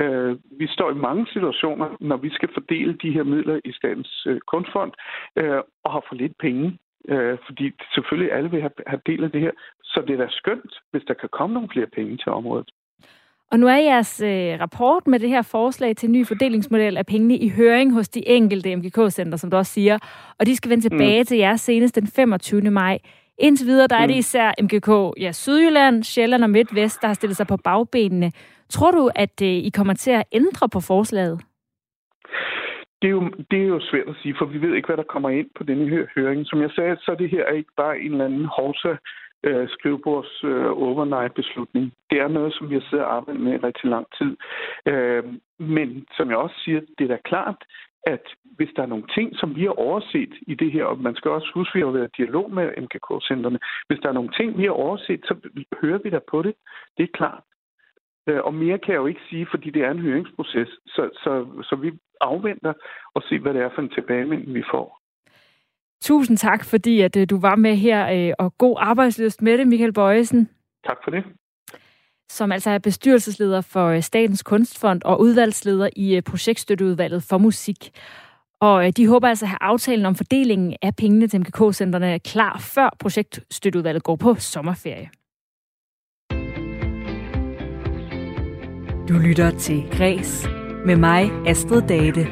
Uh, vi står i mange situationer, når vi skal fordele de her midler i Statens uh, Kunstfond, uh, og har for lidt penge. Uh, fordi selvfølgelig alle vil have, have del af det her. Så det er da skønt, hvis der kan komme nogle flere penge til området. Og nu er jeres øh, rapport med det her forslag til en ny fordelingsmodel af pengene i høring hos de enkelte MGK-center, som du også siger, og de skal vende tilbage mm. til jer senest den 25. maj. Indtil videre, der er det mm. især MGK, ja, Sydjylland, Sjælland og Midtvest, der har stillet sig på bagbenene. Tror du, at øh, I kommer til at ændre på forslaget? Det er, jo, det er jo svært at sige, for vi ved ikke, hvad der kommer ind på denne her høring. Som jeg sagde, så er det her ikke bare en eller anden hovsa øh, skrivebords øh, overnight-beslutning. Det er noget, som vi har siddet og arbejdet med i rigtig lang tid. Øh, men som jeg også siger, det er da klart, at hvis der er nogle ting, som vi har overset i det her, og man skal også huske, at vi har været i dialog med MKK-centrene, hvis der er nogle ting, vi har overset, så hører vi da på det. Det er klart. Øh, og mere kan jeg jo ikke sige, fordi det er en høringsproces. Så, så, så vi afventer og ser, hvad det er for en tilbagemelding, vi får. Tusind tak, fordi at, øh, du var med her, øh, og god arbejdsløst med det, Michael Bøjesen. Tak for det. Som altså er bestyrelsesleder for Statens Kunstfond og udvalgsleder i projektstøtteudvalget for musik. Og de håber altså at have aftalen om fordelingen af pengene til MKK-centrene klar, før projektstøtteudvalget går på sommerferie. Du lytter til Græs med mig, Astrid Date.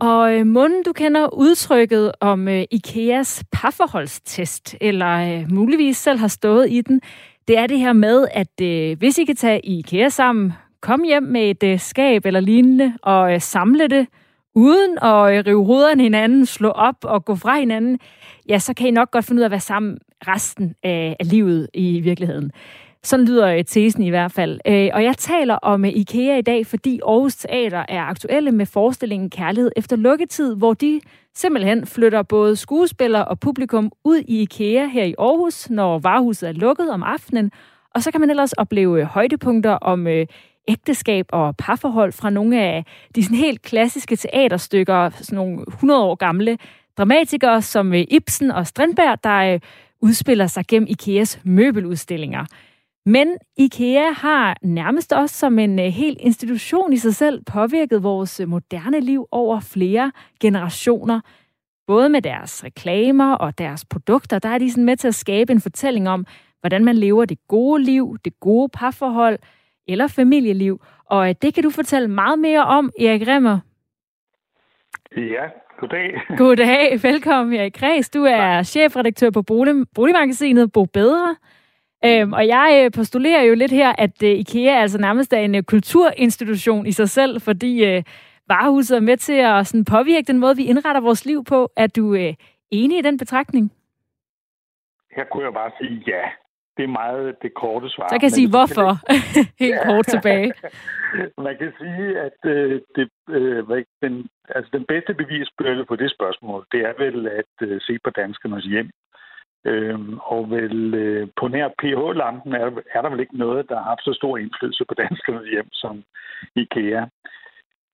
Og øh, munden, du kender udtrykket om øh, IKEAs parforholdstest, eller øh, muligvis selv har stået i den, det er det her med, at øh, hvis I kan tage IKEA sammen, kom hjem med et øh, skab eller lignende, og øh, samle det, uden at øh, rive hovederne hinanden, slå op og gå fra hinanden, ja, så kan I nok godt finde ud af at være sammen resten af, af livet i virkeligheden. Sådan lyder øh, tesen i hvert fald. Øh, og jeg taler om øh, IKEA i dag, fordi Aarhus Teater er aktuelle med forestillingen Kærlighed efter lukketid, hvor de simpelthen flytter både skuespillere og publikum ud i IKEA her i Aarhus, når varehuset er lukket om aftenen. Og så kan man ellers opleve højdepunkter om ægteskab og parforhold fra nogle af de sådan helt klassiske teaterstykker, sådan nogle 100 år gamle dramatikere som Ibsen og Strindberg, der udspiller sig gennem IKEAs møbeludstillinger. Men IKEA har nærmest også som en uh, hel institution i sig selv påvirket vores uh, moderne liv over flere generationer. Både med deres reklamer og deres produkter, der er de sådan med til at skabe en fortælling om, hvordan man lever det gode liv, det gode parforhold eller familieliv. Og uh, det kan du fortælle meget mere om, Erik Remmer. Ja, goddag. [laughs] Goddag, velkommen Erik Græs. Du er chefredaktør på Bolig, Boligmagasinet Bo Bedre. Øhm, og jeg øh, postulerer jo lidt her, at øh, IKEA altså nærmest er en øh, kulturinstitution i sig selv, fordi øh, varehuset er med til at sådan, påvirke den måde, vi indretter vores liv på. Er du øh, enig i den betragtning? Her kunne jeg bare sige ja. det er meget det korte svar. Så kan jeg sige, hvorfor? [laughs] Helt kort tilbage. [laughs] Man kan sige, at øh, det, øh, den, altså den bedste bevisbyrde på det spørgsmål, det er vel at øh, se på danskernes hjem. Øhm, og vel øh, på nær PH-lampen er, er der vel ikke noget, der har haft så stor indflydelse på danskernes hjem som IKEA.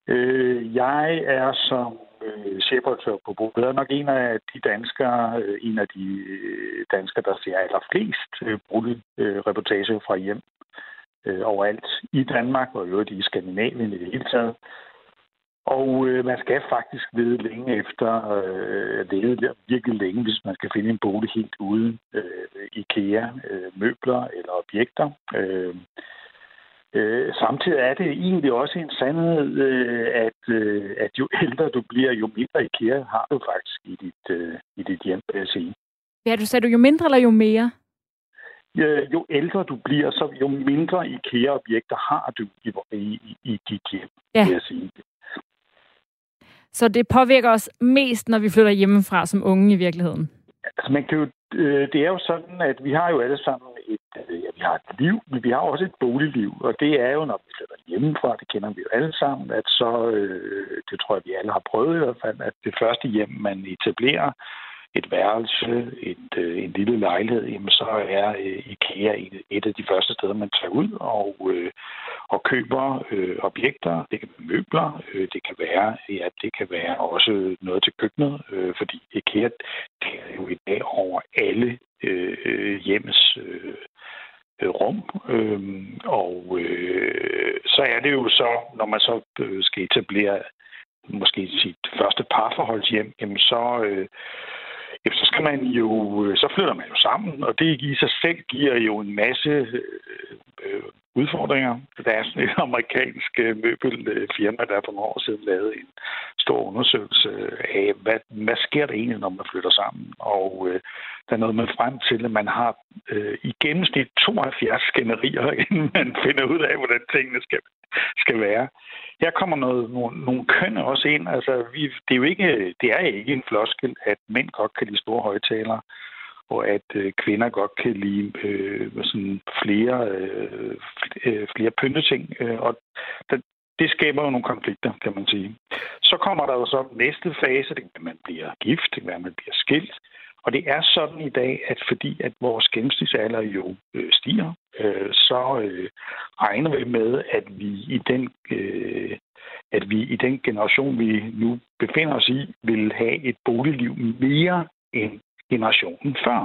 Øh, jeg er som øh, chefredaktør på Bo nok en af de danskere, øh, en af de øh, danskere, der ser allerflest øh, brudte øh, fra hjem øh, overalt i Danmark og i øvrigt i Skandinavien i det hele taget. Og øh, man skal faktisk vide længe efter, øh, lede virkelig længe, hvis man skal finde en bolig helt uden øh, IKEA, øh, møbler eller objekter. Øh, øh, samtidig er det egentlig også en sandhed, øh, at, øh, at jo ældre du bliver, jo mindre IKEA har du faktisk i dit, øh, i dit hjem, vil jeg sige. Ja, du sagde du jo mindre eller jo mere? Øh, jo ældre du bliver, så jo mindre IKEA-objekter har du i, i, i dit hjem, ja. vil jeg sige. Så det påvirker os mest, når vi flytter hjemmefra som unge i virkeligheden? Altså, man kan jo, øh, det er jo sådan, at vi har jo alle sammen et, øh, ja, vi har et liv, men vi har også et boligliv, og det er jo, når vi flytter hjemmefra, det kender vi jo alle sammen, at så, øh, det tror jeg, vi alle har prøvet i hvert fald, at det første hjem, man etablerer, et værelse, et, øh, en lille lejlighed, jamen så er øh, IKEA et, et af de første steder, man tager ud og, øh, og køber øh, objekter. Det kan være møbler, øh, det kan være, ja, det kan være også noget til køkkenet, øh, fordi IKEA tager er jo i dag over alle øh, hjemmes øh, øh, rum. Øh, og øh, så er det jo så, når man så øh, skal etablere måske sit første parforholdshjem, jamen så, øh, så skal man jo, øh, så flytter man jo sammen, og det i sig selv giver jo en masse øh, øh udfordringer. Der er sådan et [laughs] amerikansk øh, møbelfirma, der for nogle år siden lavede en stor undersøgelse af, hvad, hvad sker der egentlig, når man flytter sammen? Og øh, der er noget med frem til, at man har øh, i gennemsnit 72 skænderier, [laughs] inden man finder ud af, hvordan tingene skal, skal være. Her kommer noget, nogle, nogle køn også ind. Altså, vi, det, er jo ikke, det er ikke en floskel, at mænd godt kan lide store højtalere og at øh, kvinder godt kan lide øh, sådan flere, øh, øh flere pynteting. Øh, og der, det skaber jo nogle konflikter, kan man sige. Så kommer der jo så næste fase, det kan være, at man bliver gift, det kan være, at man bliver skilt. Og det er sådan i dag, at fordi at vores gennemsnitsalder jo øh, stiger, øh, så øh, regner vi med, at vi i den øh, at vi i den generation, vi nu befinder os i, vil have et boligliv mere end generationen før.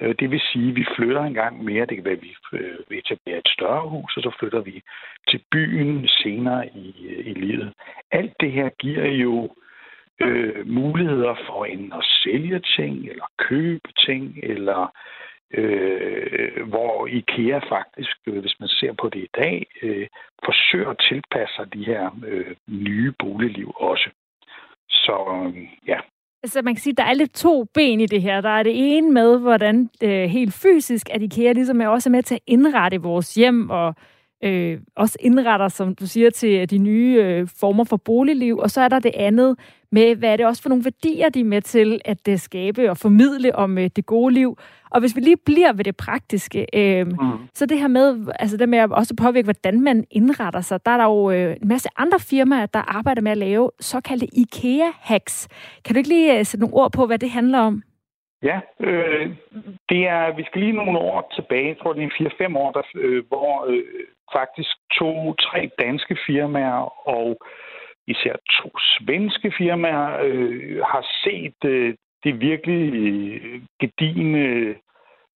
Øh, det vil sige, at vi flytter en gang mere. Det kan være, at øh, vi etablerer et større hus, og så flytter vi til byen senere i, øh, i livet. Alt det her giver jo øh, muligheder for en at sælge ting, eller købe ting, eller øh, hvor IKEA faktisk, hvis man ser på det i dag, øh, forsøger at tilpasse sig de her øh, nye boligliv også. Så øh, ja, Altså man kan sige, at der er lidt to ben i det her. Der er det ene med, hvordan øh, helt fysisk, at IKEA ligesom er også med til at indrette vores hjem og øh, også indretter, som du siger, til de nye øh, former for boligliv. Og så er der det andet med, hvad er det også for nogle værdier, de er med til at uh, skabe og formidle om uh, det gode liv. Og hvis vi lige bliver ved det praktiske, øh, mm. så det her med, altså det med at også påvirke, hvordan man indretter sig, der er der jo øh, en masse andre firmaer, der arbejder med at lave såkaldte IKEA-hacks. Kan du ikke lige uh, sætte nogle ord på, hvad det handler om? Ja, øh, det er, vi skal lige nogle år tilbage, jeg tror det er 4-5 år, der, øh, hvor øh, faktisk to-tre danske firmaer og især to svenske firmaer øh, har set øh, det virkelig øh, gedigende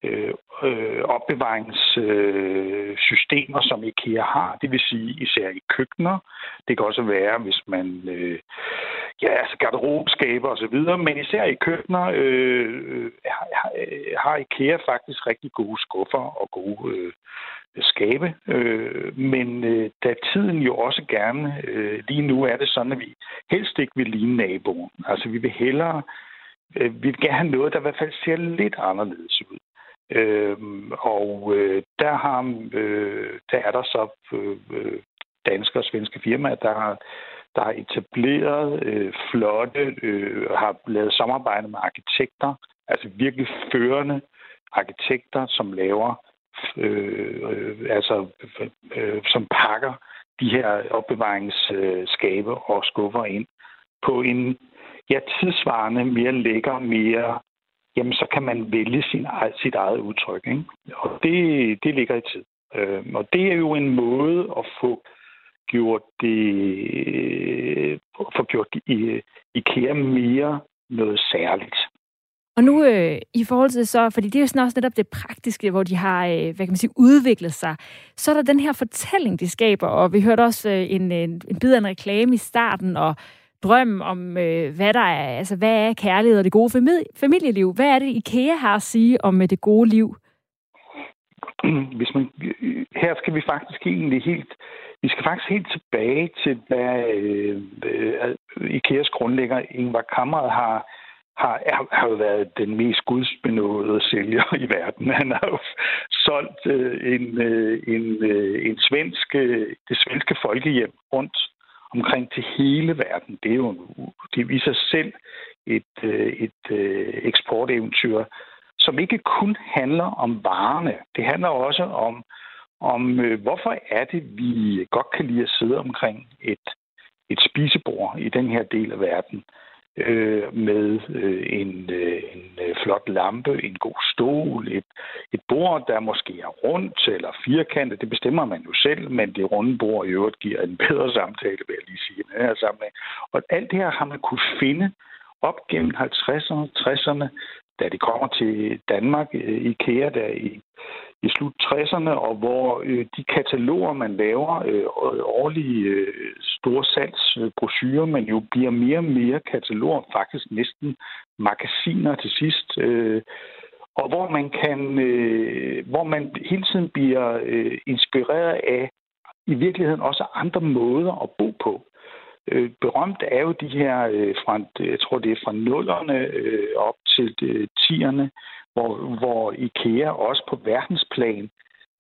øh, øh, opbevaringssystemer, øh, som IKEA har. Det vil sige især i køkkener. Det kan også være, hvis man... Øh, ja, altså garderobeskaber og så videre, men især i køkkener øh, øh har, øh, har IKEA faktisk rigtig gode skuffer og gode øh, skabe. Øh, men øh, da tiden jo også gerne, øh, lige nu er det sådan, at vi helst ikke vil ligne naboen. Altså vi vil hellere, øh, vi vil gerne have noget, der i hvert fald ser lidt anderledes ud. Øh, og øh, der, har, øh, der er der så øh, danske og svenske firmaer, der har, der har etableret øh, flotte, øh, har lavet samarbejde med arkitekter, altså virkelig førende arkitekter, som laver, øh, øh, altså, øh, som pakker de her opbevaringsskabe øh, og skuffer ind på en ja, tidsvarende, mere lækker, mere jamen så kan man vælge sin, sit eget udtryk. Ikke? Og det, det ligger i tid. Øh, og det er jo en måde at få gjort det, få gjort i, øh, IKEA mere noget særligt. Og nu øh, i forhold til så, fordi det er jo sådan også netop det praktiske, hvor de har, øh, hvad kan man sige, udviklet sig, så er der den her fortælling, de skaber, og vi hørte også øh, en, en, en bid af en reklame i starten, og drøm om, øh, hvad der er, altså hvad er kærlighed og det gode familieliv? Hvad er det, IKEA har at sige om øh, det gode liv? Mm, hvis man, her skal vi faktisk egentlig helt, vi skal faktisk helt tilbage til, hvad øh, øh, IKEAs grundlægger Ingvar Kammeret, har, har, har jo været den mest gudsbenåede sælger i verden. Han har jo solgt øh, en, øh, en, øh, en svensk, øh, det svenske folkehjem rundt omkring til hele verden. Det er jo det er i sig selv et, øh, et øh, eksporteventyr, som ikke kun handler om varerne. Det handler også om, om øh, hvorfor er det, vi godt kan lide at sidde omkring et, et spisebord i den her del af verden øh, med øh, en, øh, en øh, flot lampe, en god stol, et, et bord, der måske er rundt eller firkantet. Det bestemmer man jo selv, men det runde bord i øvrigt giver en [laughs] bedre samtale, vil jeg lige sige, i den her sammenhæng. Og alt det her har man kunne finde op gennem 50'erne, 60'erne, da det kommer til Danmark, øh, IKEA der i, i slut 60'erne, og hvor øh, de kataloger, man laver, øh, årlige øh, store salgsbrochurer, men jo bliver mere og mere kataloger, faktisk næsten magasiner til sidst, øh, og hvor man kan, øh, hvor man hele tiden bliver øh, inspireret af i virkeligheden også andre måder at bo på. Øh, berømt er jo de her, øh, fra, jeg tror det er fra nullerne øh, op til øh, tierne, hvor, hvor IKEA også på verdensplan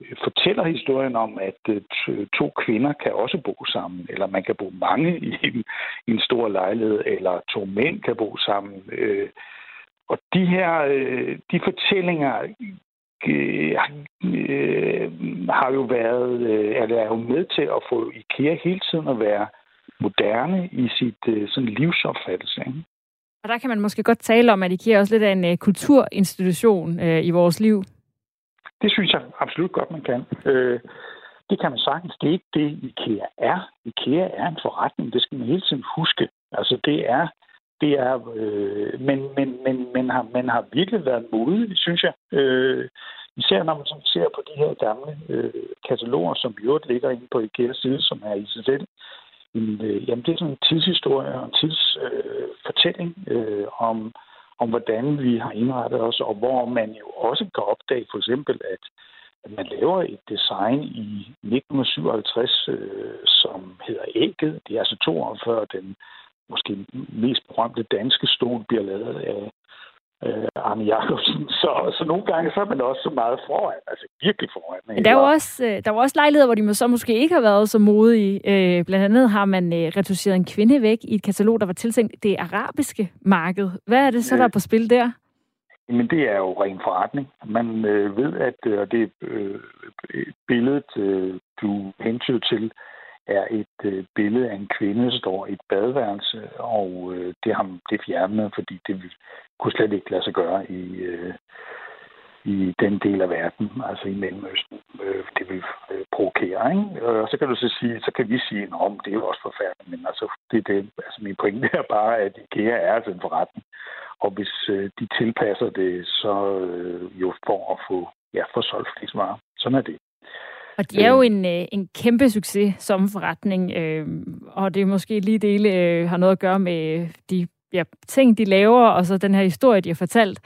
øh, fortæller historien om, at øh, to kvinder kan også bo sammen, eller man kan bo mange i en, i en stor lejlighed, eller to mænd kan bo sammen. Øh, og de her øh, de fortællinger øh, øh, har jo været, øh, eller er jo med til at få IKEA hele tiden at være moderne i sit øh, sådan livsopfattelse. Ikke? Og der kan man måske godt tale om, at IKEA også lidt af en uh, kulturinstitution uh, i vores liv. Det synes jeg absolut godt, man kan. Øh, det kan man sagtens. Det er ikke det, IKEA er. IKEA er en forretning. Det skal man hele tiden huske. Altså, det er... Det er øh, men, men, men, men, har, man har virkelig været modig, synes jeg. Øh, især når man ser på de her gamle øh, kataloger, som i øvrigt ligger inde på IKEAs side, som er i sig selv en, øh, jamen det er sådan en tidshistorie og en tidsfortælling øh, øh, om, om, hvordan vi har indrettet os, og hvor man jo også kan opdage for eksempel, at, at man laver et design i 1957, øh, som hedder Ægget. Det er altså to år før den måske mest berømte danske stol bliver lavet af øh, Arne Jacobsen. [laughs] Så, så nogle gange så er man også så meget foran, altså virkelig foran. Men der er jo også, øh, der var også lejligheder, hvor de så måske ikke har været så modige. Øh, blandt andet har man øh, reduceret en kvinde væk i et katalog, der var tiltænkt det arabiske marked. Hvad er det så, der er på spil der? Men det er jo ren forretning. Man øh, ved, at øh, det øh, billedet, øh, du hentyder til, er et øh, billede af en kvinde, der står i et badeværelse, og øh, det har det fjernet, fordi det kunne slet ikke lade sig gøre i, øh, i den del af verden, altså i Mellemøsten. Øh, det vil øh, provokere, ikke? Og så kan du så sige, så kan vi sige, at det er jo også forfærdeligt, men altså, det, det, altså min pointe er bare, at IKEA er altså en forretning. Og hvis øh, de tilpasser det, så øh, jo for at få, ja, få solgt flest varer. Sådan er det. Og de er jo en, øh, en kæmpe succes som forretning, øh, og det er måske lige dele øh, har noget at gøre med de ja, ting, de laver, og så den her historie, de har fortalt.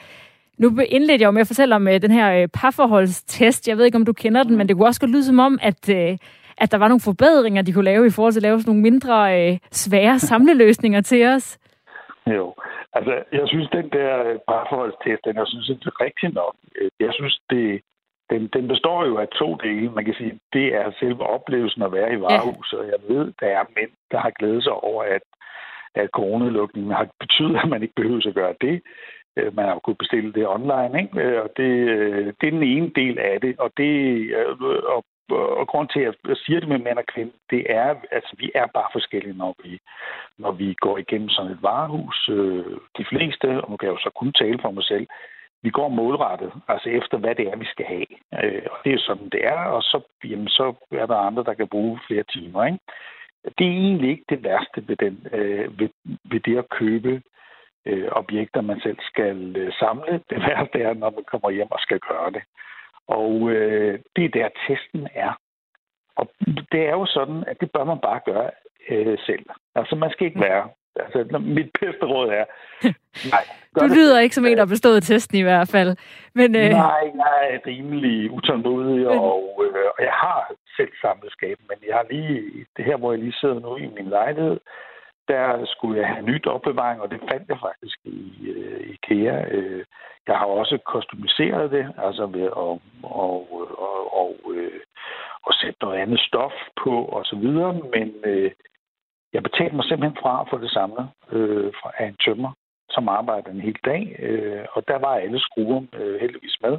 Nu indledte jeg jo med at fortælle om øh, den her øh, parforholdstest. Jeg ved ikke, om du kender den, men det kunne også godt lyde som om, at, øh, at der var nogle forbedringer, de kunne lave i forhold til at lave sådan nogle mindre øh, svære [laughs] samleløsninger til os. Jo, altså jeg synes, den der parforholdstest, den jeg synes, det er rigtig nok. Jeg synes, det, den, den består jo af to dele. Man kan sige, det er selve oplevelsen at være i varehuset. Jeg ved, der er mænd, der har glædet sig over, at, at coronalukningen har betydet, at man ikke behøver at gøre det. Øh, man har jo kunnet bestille det online, ikke? og det, det er den ene del af det. Og, det, og, og grund til, at jeg siger det med mænd og kvinder, det er, at altså, vi er bare forskellige, når vi, når vi går igennem sådan et varehus. De fleste, og nu kan jeg jo så kun tale for mig selv, vi går målrettet, altså efter hvad det er, vi skal have. Øh, og det er sådan, det er, og så, jamen, så er der andre, der kan bruge flere timer. Ikke? Det er egentlig ikke det værste ved, den, øh, ved, ved det at købe øh, objekter, man selv skal øh, samle. Det værste er, når man kommer hjem og skal gøre det. Og øh, det er der, testen er. Og det er jo sådan, at det bør man bare gøre øh, selv. Altså, man skal ikke være Altså, mit bedste råd er... [laughs] Nej, du lyder det. ikke som en, der har bestået testen i hvert fald. Men, øh... Nej, jeg er rimelig utålmodig, men... og, øh, og jeg har selv samlet skab, men jeg har lige... Det her, hvor jeg lige sidder nu i min lejlighed, der skulle jeg have nyt opbevaring, og det fandt jeg faktisk i øh, IKEA. Øh, jeg har også kostumiseret det, altså ved at og, og, og, og, øh, og sætte noget andet stof på og så videre, men øh, jeg betalte mig simpelthen fra at få det samlet øh, af en tømmer, som arbejder en hel dag. Øh, og der var alle skruer øh, heldigvis med.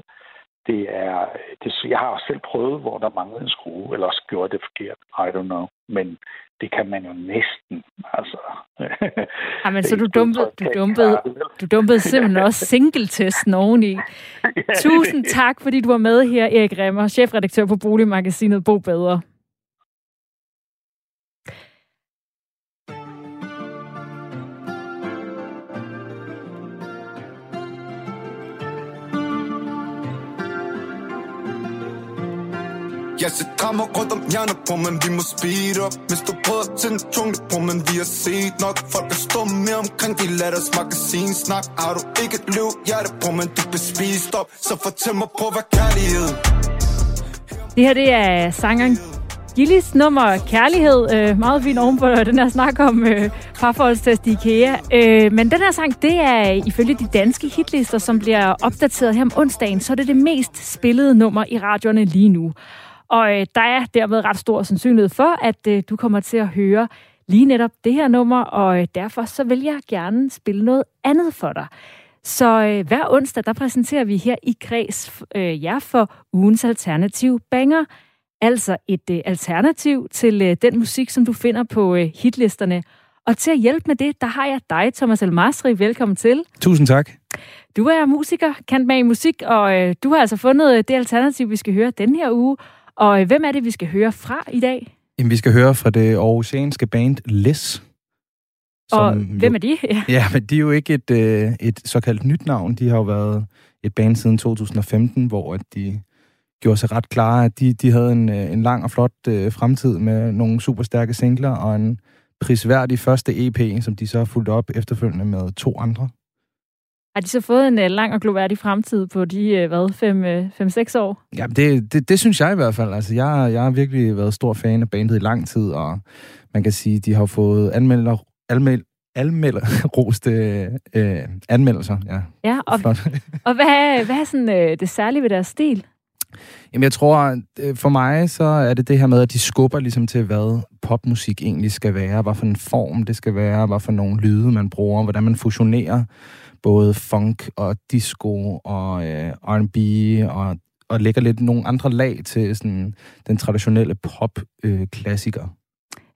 Det er, det, jeg har også selv prøvet, hvor der manglede en skrue, eller også gjorde det forkert. I don't know. Men det kan man jo næsten. Altså. [laughs] Jamen, så du dumpede, du dumpede, du dumpede simpelthen [laughs] også single-testen oveni. Tusind tak, fordi du var med her, Erik Remmer, chefredaktør på Boligmagasinet Bo Bedre. Jeg ser krammer rundt om hjerner på, men vi må speed up Hvis du prøver at tænde jungle på, men vi har set nok Folk er stumme mere omkring, de lader os magasin snak Har du ikke et liv hjerte på, men du bliver spist op Så fortæl mig på, hvad kærlighed Det her, det er sangeren Gillis nummer Kærlighed. Øh, meget fint oven på øh, den her snak om øh, parforholdstest i IKEA. Øh, men den her sang, det er ifølge de danske hitlister, som bliver opdateret her om onsdagen, så er det det mest spillede nummer i radioerne lige nu. Og øh, der er dermed ret stor sandsynlighed for, at øh, du kommer til at høre lige netop det her nummer, og øh, derfor så vil jeg gerne spille noget andet for dig. Så øh, hver onsdag, der præsenterer vi her i Kreds øh, jer for ugens alternativ banger. Altså et øh, alternativ til øh, den musik, som du finder på øh, hitlisterne. Og til at hjælpe med det, der har jeg dig, Thomas Elmasri. Velkommen til. Tusind tak. Du er musiker, kendt med i musik, og øh, du har altså fundet øh, det alternativ, vi skal høre den her uge. Og hvem er det, vi skal høre fra i dag? Jamen, vi skal høre fra det aarhusianske band Les. Og hvem er de? Ja. [laughs] ja, men de er jo ikke et, øh, et såkaldt nyt navn. De har jo været et band siden 2015, hvor de gjorde sig ret klare, at de, de havde en, øh, en lang og flot øh, fremtid med nogle super stærke singler og en prisværdig første EP, som de så har fulgt op efterfølgende med to andre. Har de så fået en uh, lang og gloværdig fremtid på de, uh, hvad, 5-6 uh, år? Ja, det, det, det synes jeg i hvert fald. Altså, jeg, jeg har virkelig været stor fan af bandet i lang tid, og man kan sige, de har fået anmelder, anmeld, anmelder, [laughs] roste øh, anmeldelser. Ja, ja og, [laughs] og hvad, hvad er sådan, øh, det særlige ved deres stil? Jamen, jeg tror, for mig, så er det det her med, at de skubber ligesom til, hvad popmusik egentlig skal være, hvad for en form det skal være, hvad for nogle lyde man bruger, hvordan man fusionerer både funk og disco og øh, R&B og, og lægger lidt nogle andre lag til sådan, den traditionelle pop-klassiker. Øh,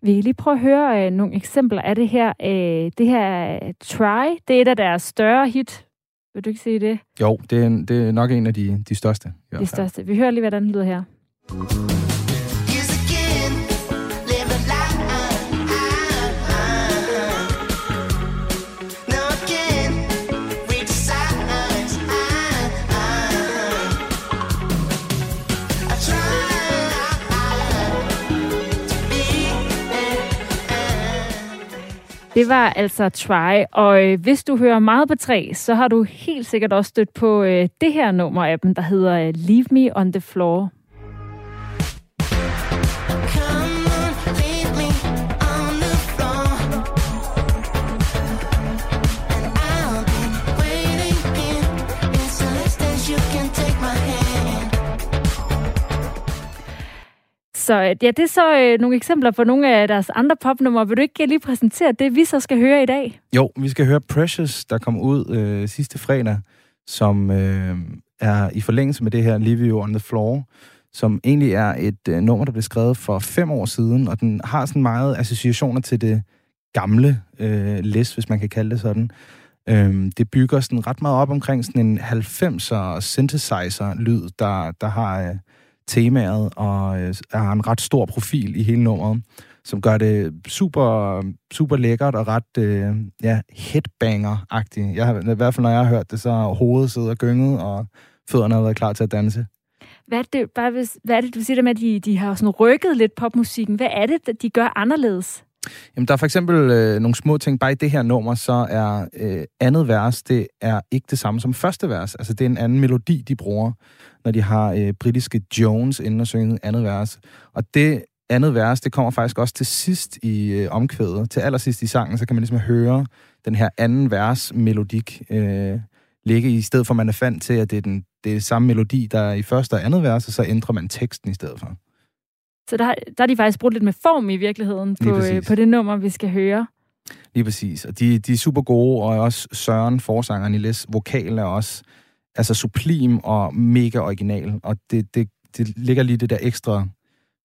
vi lige prøve at høre øh, nogle eksempler af det her. Øh, det her Try, det er et af deres større hit. Vil du ikke sige det? Jo, det er, det er nok en af de, de største. De største. Vi hører lige, hvordan det lyder her. Det var altså Try, og øh, hvis du hører meget på træ, så har du helt sikkert også stødt på øh, det her nummer af dem, der hedder øh, Leave Me on the Floor. Så øh, ja, det er så øh, nogle eksempler på nogle af deres andre popnumre. Vil du ikke øh, lige præsentere det, vi så skal høre i dag? Jo, vi skal høre Precious, der kom ud øh, sidste fredag, som øh, er i forlængelse med det her Live You on the Floor, som egentlig er et øh, nummer, der blev skrevet for fem år siden, og den har sådan meget associationer til det gamle øh, læs, hvis man kan kalde det sådan. Øhm, det bygger sådan ret meget op omkring sådan en 90'er synthesizer-lyd, der, der har øh, temaet og øh, har en ret stor profil i hele nummeret, som gør det super, super lækkert og ret øh, ja, headbanger-agtigt. Jeg har, I hvert fald, når jeg har hørt det, så har hovedet siddet og gynget, og fødderne har været klar til at danse. Hvad er det, bare hvis, hvad er det du siger der med, at de, de har sådan rykket lidt popmusikken? Hvad er det, de gør anderledes? Jamen, der er for eksempel øh, nogle små ting. Bare i det her nummer, så er øh, andet vers, det er ikke det samme som første vers. Altså, det er en anden melodi, de bruger, når de har øh, britiske Jones inden og synge andet vers. Og det andet vers, det kommer faktisk også til sidst i øh, omkvædet. Til allersidst i sangen, så kan man ligesom høre den her anden vers melodik øh, ligge, i stedet for, at man er fandt til, at det er, den, det er samme melodi, der er i første og andet vers, og så ændrer man teksten i stedet for. Så der, der er de faktisk brugt lidt med form i virkeligheden på, øh, på det nummer, vi skal høre. Lige præcis. Og de, de er super gode, og også Søren, forsangeren i Les, vokalen er også altså sublim og mega original. Og det, det, det ligger lige det der ekstra,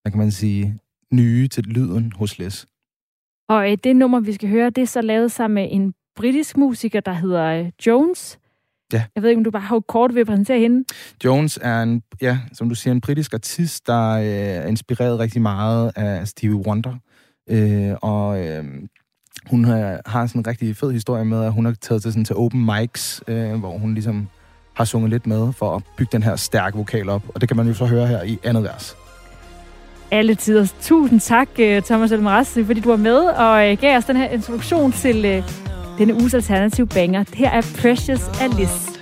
hvad kan man sige, nye til lyden hos Les. Og øh, det nummer, vi skal høre, det er så lavet sammen med en britisk musiker, der hedder øh, Jones. Ja. Jeg ved ikke, om du bare har kort ved at præsentere hende. Jones er en, ja, som du siger, en britisk artist, der øh, er inspireret rigtig meget af Stevie Wonder. Øh, og øh, hun har, har sådan en rigtig fed historie med, at hun har taget til, sådan, til open mics, øh, hvor hun ligesom har sunget lidt med for at bygge den her stærke vokal op. Og det kan man jo så høre her i andet vers. Alle tider. Tusind tak, øh, Thomas Elmarassi, fordi du var med og øh, gav os den her introduktion til øh, denne uges alternativ banger. Her er Precious Alice.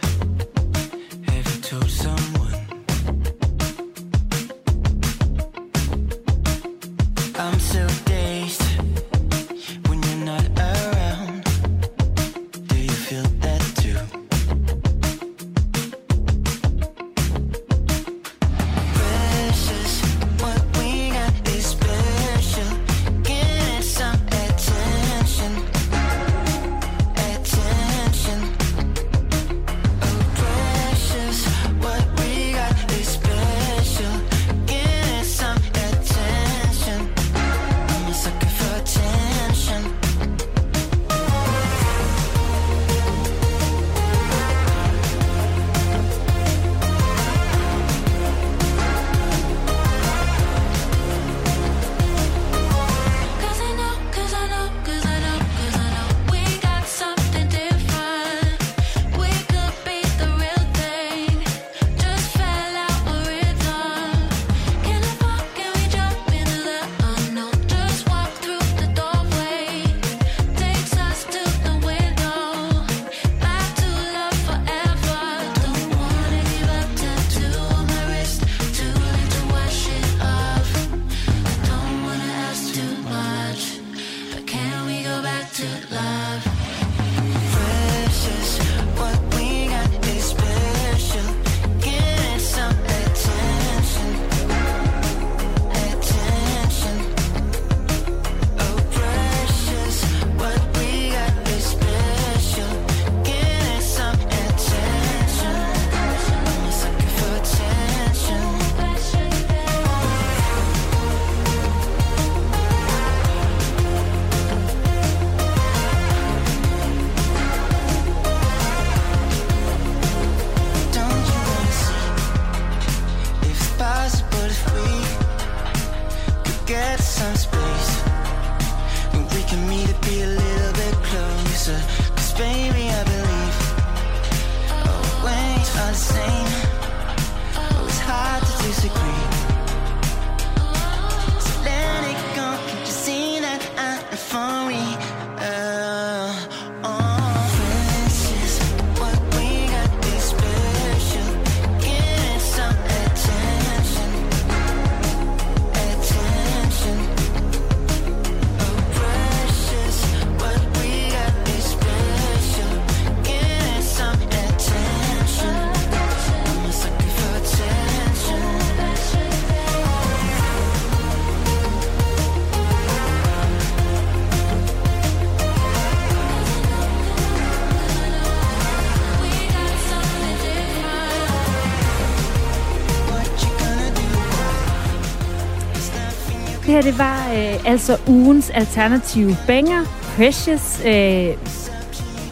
Her, det var øh, altså ugens alternative banger. Precious, øh,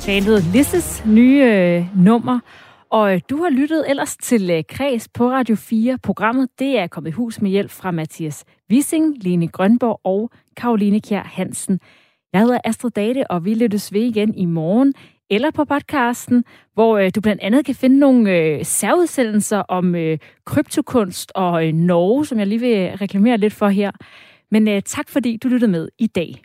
bandet Lisses nye øh, nummer. Og øh, du har lyttet ellers til øh, Kreds på Radio 4. Programmet det er kommet i hus med hjælp fra Mathias Wissing, Lene Grønborg og Karoline Kjær Hansen. Jeg hedder Astrid Date, og vi lyttes ved igen i morgen eller på podcasten, hvor øh, du blandt andet kan finde nogle øh, særudsendelser om øh, kryptokunst og øh, Norge, som jeg lige vil reklamere lidt for her. Men øh, tak fordi du lyttede med i dag.